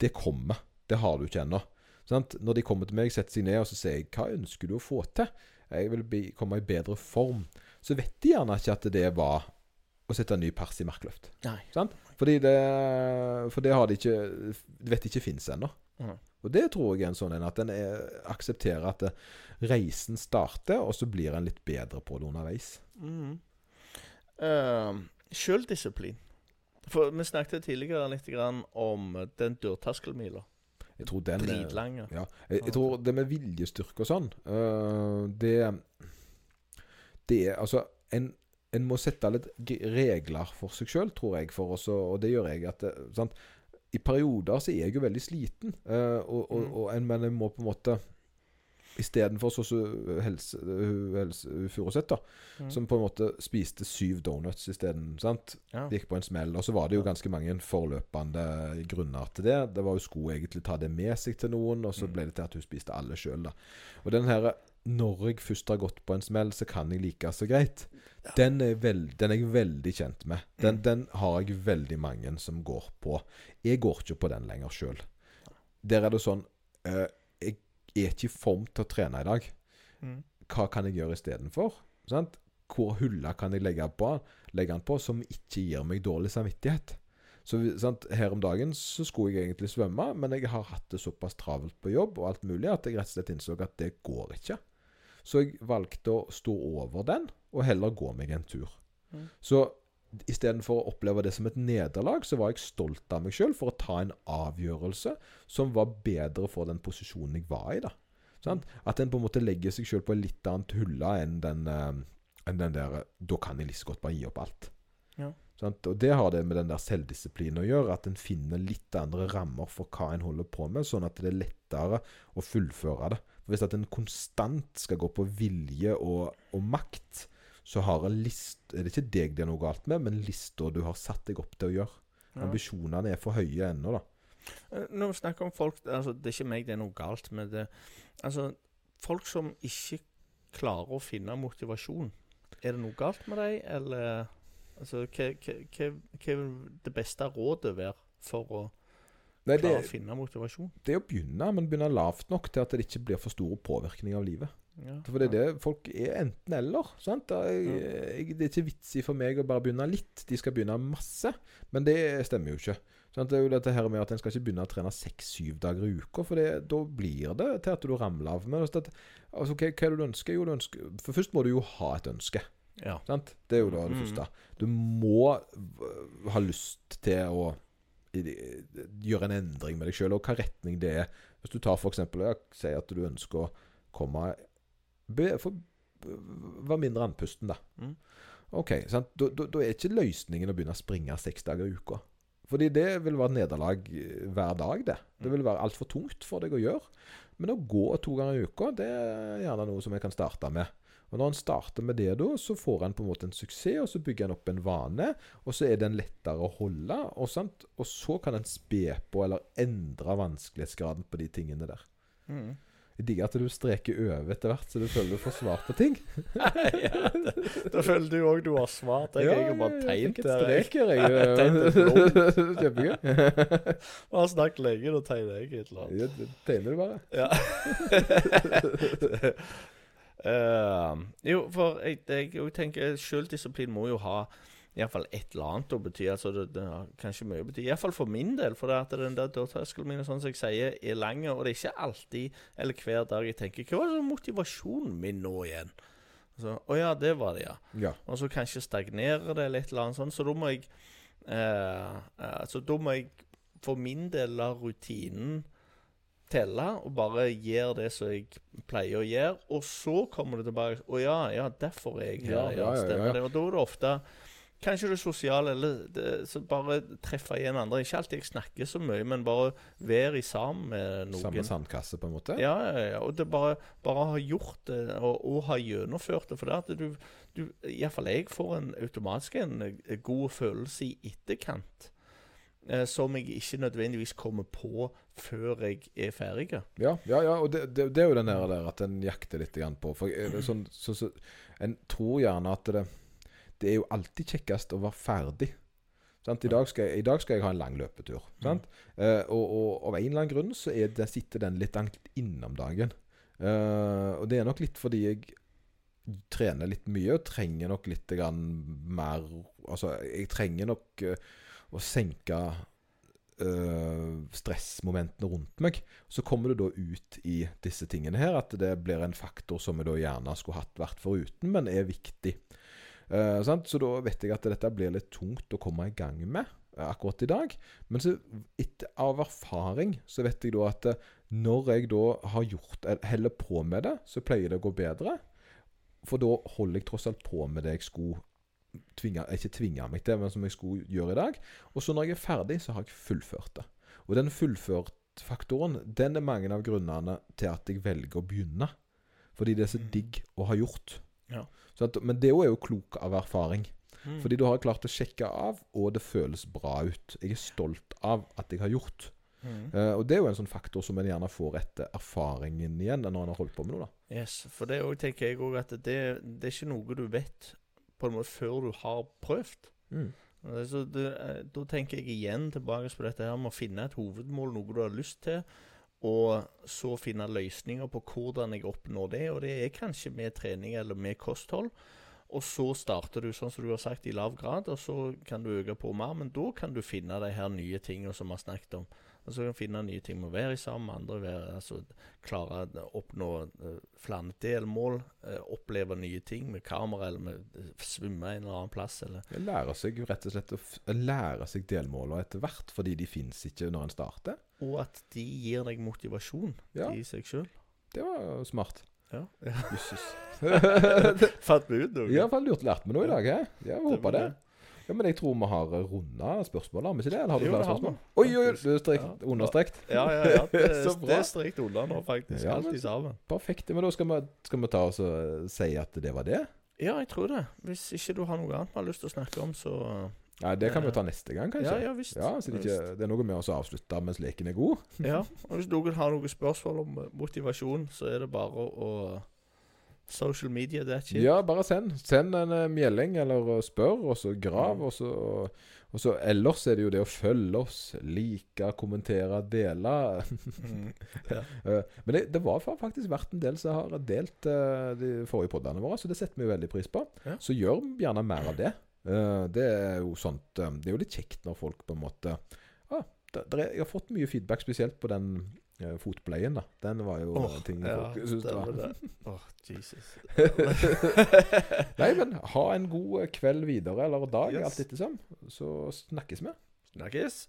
[SPEAKER 2] det kommer. Det har du ikke ennå. Sant? Når de kommer til meg, setter seg ned og så sier jeg, hva ønsker du å få til? Jeg vil bli, komme i bedre form. Så vet de gjerne ikke at det var å sette en ny pers i markløft.
[SPEAKER 3] Nei.
[SPEAKER 2] Sant? Fordi det, for det har de ikke De vet ikke fins ennå.
[SPEAKER 3] Mm.
[SPEAKER 2] Og det tror jeg er en sånn en at en er, aksepterer at det, reisen starter, og så blir en litt bedre på det underveis.
[SPEAKER 3] Mm. Uh, Sjøldisiplin. For Vi snakket tidligere litt grann om den dørterskelmila.
[SPEAKER 2] Jeg tror den
[SPEAKER 3] Dritlang.
[SPEAKER 2] Ja. Jeg, jeg tror det med viljestyrke og sånn, uh, det Det er altså en, en må sette litt regler for seg sjøl, tror jeg, for oss, og det gjør jeg. at sant? I perioder så er jeg jo veldig sliten, uh, og, og,
[SPEAKER 3] Mm.
[SPEAKER 2] og en, men jeg må på en måte Istedenfor så, så Helse, helse Furuseth, da,
[SPEAKER 3] Mm.
[SPEAKER 2] som på en måte spiste syv donuts isteden. sant?
[SPEAKER 3] Ja.
[SPEAKER 2] Gikk på en smell. Og så var det jo ganske mange forløpende grunner til det. Det var jo Skulle egentlig ta det med seg til noen, og så
[SPEAKER 3] Mm.
[SPEAKER 2] ble det til at hun spiste alle sjøl. Og den her Når jeg først har gått på en smell, så kan jeg like så greit. Den er, veld, den er jeg veldig kjent med. Den,
[SPEAKER 3] Mm.
[SPEAKER 2] den har jeg veldig mange som går på. Jeg går ikke på den lenger sjøl. Der er det sånn eh, Jeg er ikke i form til å trene i dag
[SPEAKER 3] Mm.
[SPEAKER 2] hva kan jeg gjøre istedenfor? Hvor huller kan jeg legge, på, legge den på som ikke gir meg dårlig samvittighet? Så sant, Her om dagen så skulle jeg egentlig svømme, men jeg har hatt det såpass travelt på jobb og alt mulig at jeg rett og slett innså at det går ikke. Så jeg valgte å stå over den, og heller gå meg en tur.
[SPEAKER 3] Mm.
[SPEAKER 2] Så istedenfor å oppleve det som et nederlag, så var jeg stolt av meg sjøl for å ta en avgjørelse som var bedre for den posisjonen jeg var i. da. Sånn? At en på en måte legger seg sjøl på en litt annet hylle enn den, eh, enn den der Da kan jeg like godt bare gi opp alt.
[SPEAKER 3] Ja.
[SPEAKER 2] Sånn? Og det har det med den der selvdisiplinen å gjøre. At en finner litt andre rammer for hva en holder på med, sånn at det er lettere å fullføre det. For Hvis at en konstant skal gå på vilje og, og makt, så har en list, er det ikke deg det er noe galt med, men lista du har satt deg opp til å gjøre.
[SPEAKER 3] Ja.
[SPEAKER 2] Ambisjonene er for høye ennå, da.
[SPEAKER 3] Eh, Når vi snakker om folk altså, Det er ikke meg det er noe galt med det. Altså, folk som ikke klarer å finne motivasjon. Er det noe galt med dem, eller altså, hva, hva, hva, vil det beste rådet være for å
[SPEAKER 2] Nei,
[SPEAKER 3] klare
[SPEAKER 2] det,
[SPEAKER 3] å finne motivasjon?
[SPEAKER 2] det er å begynne, men begynne lavt nok til at det ikke blir for stor påvirkning av livet.
[SPEAKER 3] Ja.
[SPEAKER 2] For det er det folk er enten-eller. sant? Er, jeg, det er ikke vits i for meg å bare begynne litt. De skal begynne masse. Men det stemmer jo ikke. Sant? Det er jo dette her med at En skal ikke begynne å trene seks-syv dager i uka, for det, da blir det til at du ramler av. Men altså, at, hva, hva er det du ønsker? Jo, du ønsker For først må du jo ha et ønske.
[SPEAKER 3] ja.
[SPEAKER 2] Sant? Det er jo da det
[SPEAKER 3] Mm.
[SPEAKER 2] første. Du må ha lyst til å gjøre en endring med deg sjøl, og hva retning det er. Hvis du tar for eksempel, sier Si at du ønsker å komme Være mindre andpusten, da.
[SPEAKER 3] Mm.
[SPEAKER 2] OK. sant? Da, da, da er ikke løsningen å begynne å springe seks dager i uka. Fordi det vil være nederlag eh, hver dag, det. Det vil være altfor tungt for deg å gjøre. Men å gå to ganger i uka, det er gjerne noe som jeg kan starte med. Og når en starter med det, da, så får en på en måte en suksess, og så bygger en opp en vane. Og så er den lettere å holde, og, sant? og så kan en spe på eller endre vanskelighetsgraden på de tingene der.
[SPEAKER 3] Mm.
[SPEAKER 2] Jeg digger at du streker over etter hvert, så du føler du får svar på ting.
[SPEAKER 3] ja, da, da føler du òg du har svar. Jeg, har har bare tegnet
[SPEAKER 2] der. Kjempegøy.
[SPEAKER 3] Vi har snakket lenge, da tegner jeg et eller annet.
[SPEAKER 2] Ja, det tegner du bare.
[SPEAKER 3] Ja. uh, jo, for jeg, jeg, jeg tenker sjøldisiplin må jo ha iallfall et eller annet å bety. Altså det, det har kanskje mye å bety. Iallfall for min del. For det at den der dørterskelen min sånn som jeg sier, er lang. Og det er ikke alltid eller hver dag jeg tenker Hva var motivasjonen min nå igjen? Så, Å ja, det var det, ja.
[SPEAKER 2] Ja.
[SPEAKER 3] Og så kanskje stagnerer det eller et eller annet sånt. Så da må jeg eh, altså, Da må jeg for min del la rutinen telle, og bare gjøre det som jeg pleier å gjøre. Og så kommer det tilbake Å ja, ja, derfor er jeg her.
[SPEAKER 2] Ja,
[SPEAKER 3] Ja,
[SPEAKER 2] ja, ja, ja.
[SPEAKER 3] Og da er det ofte Kanskje det sosiale, eller det, så bare treffe igjen andre. Ikke alltid jeg snakker så mye, men bare være i sammen med noen.
[SPEAKER 2] Samme sandkasse, på en måte?
[SPEAKER 3] Ja, ja, ja. Og det bare, bare ha gjort det, og, og ha gjennomført det. For det at du, du Iallfall jeg får en automatisk en, eh, god følelse i etterkant. Eh, som jeg ikke nødvendigvis kommer på før jeg er ferdig.
[SPEAKER 2] Ja, ja, ja og det, det, det er jo den der, der at en jakter litt på. For er sånn, så, så, En tror gjerne at det, det er jo alltid kjekkest å være ferdig. I, dag jeg, I dag skal jeg ha en lang løpetur. Sant? Eh, og, og av en eller annen grunn så det, sitter den litt langt innom dagen. Eh, og det er nok litt fordi jeg trener litt mye og trenger nok litt grann mer Altså, jeg trenger nok uh, å senke uh, stressmomentene rundt meg. Så kommer det da ut i disse tingene her at det blir en faktor som jeg da gjerne skulle hatt vært foruten, men er viktig. Sant? Så da vet jeg at dette blir litt tungt å komme i gang med uh, akkurat i dag. Men så etter, av erfaring så vet jeg da at uh, når jeg da har gjort heller på med det, så pleier det å gå bedre. For da holder jeg tross alt på med det jeg skulle tvinge, ikke tvinge meg til, men som jeg skulle gjøre i dag. Og så når jeg er ferdig, så har jeg fullført det. Og den fullført-faktoren, den er mange av grunnene til at jeg velger å begynne. Fordi det er så
[SPEAKER 3] Mm.
[SPEAKER 2] digg å ha gjort.
[SPEAKER 3] Ja.
[SPEAKER 2] At, men det er jo klok av erfaring.
[SPEAKER 3] Mm.
[SPEAKER 2] Fordi du har klart å sjekke av, og det føles bra ut. Jeg er stolt av at jeg har gjort.
[SPEAKER 3] Mm.
[SPEAKER 2] Uh, og det er jo en sånn faktor som en gjerne får etter erfaringen igjen, når en har holdt på med noe. da.
[SPEAKER 3] Yes, for det også tenker jeg òg at det, det er ikke noe du vet på en måte før du har prøvd.
[SPEAKER 2] Mm.
[SPEAKER 3] Eh, Så det, eh, da tenker jeg igjen tilbake på dette her med å finne et hovedmål, noe du har lyst til, og så finne løsninger på hvordan jeg oppnår det. Og det er kanskje med trening eller med kosthold. Og så starter du sånn som du har sagt, i lav grad, og så kan du øke på mer. Men da kan du finne de her nye tingene som vi har snakket om. Altså kan du finne nye ting med å være sammen med andre, være, altså klare å oppnå uh, flere delmål. Uh, oppleve nye ting med kamera, eller med uh, svømme en eller annen plass. Eller.
[SPEAKER 2] Lære seg rett og slett å lære seg delmåler etter hvert, fordi de fins ikke når en starter.
[SPEAKER 3] Og at de gir deg motivasjon
[SPEAKER 2] Ja.
[SPEAKER 3] i seg sjøl.
[SPEAKER 2] Det var smart.
[SPEAKER 3] Ja.
[SPEAKER 2] Jøsses.
[SPEAKER 3] Fant vi ut noe?
[SPEAKER 2] Fall lurt lært vi noe i dag, Jeg, Ja, håper det. Ja, Men jeg tror vi har runda spørsmål, har vi ikke det? Eller har du flere spørsmål? Oi, oi, oi, strekt,
[SPEAKER 3] Ja.
[SPEAKER 2] understrekt.
[SPEAKER 3] Ja, ja, ja. Det, det er strikt unna nå, faktisk.
[SPEAKER 2] Ja,
[SPEAKER 3] Alt
[SPEAKER 2] men-
[SPEAKER 3] i sammen.
[SPEAKER 2] Perfekt. Men da skal vi, skal vi ta oss og si at det var det?
[SPEAKER 3] Ja, jeg tror det. Hvis ikke du har noe annet vi har lyst til å snakke om, så
[SPEAKER 2] Nei, det kan vi ta neste gang, kanskje.
[SPEAKER 3] Ja, ja visst.
[SPEAKER 2] Ja, så det, ikke, det er noe med å avslutte mens leken er god.
[SPEAKER 3] Ja, og Hvis noen har noen spørsmål om eh, motivasjon, så er det bare å Social media, that shit.
[SPEAKER 2] Ja, bare send. Send en mjelling melding eller eh, spør, og så grav.
[SPEAKER 3] Ja.
[SPEAKER 2] Og så, og så ellers er det jo det å følge oss, like, kommentere, dele.
[SPEAKER 3] Mm.
[SPEAKER 2] Eh, Men det, det var faktisk vært en del som har delt uh, de forrige podene våre, så det setter vi veldig pris på.
[SPEAKER 3] Ja.
[SPEAKER 2] Så gjør gjerne mer av det. Eh, Det er jo sånt eh, Det er jo litt kjekt når folk på en måte ah, der, der er, Jeg har fått mye feedback, spesielt på den eh, fotpleien. da Den var jo oh, ting
[SPEAKER 3] ja,
[SPEAKER 2] folk syntes
[SPEAKER 3] det var det. Åh, Jesus.
[SPEAKER 2] Nei, men ha en god kveld videre, eller dag,
[SPEAKER 3] Yes.
[SPEAKER 2] alt ettersom. Så snakkes vi.
[SPEAKER 3] Snakkes.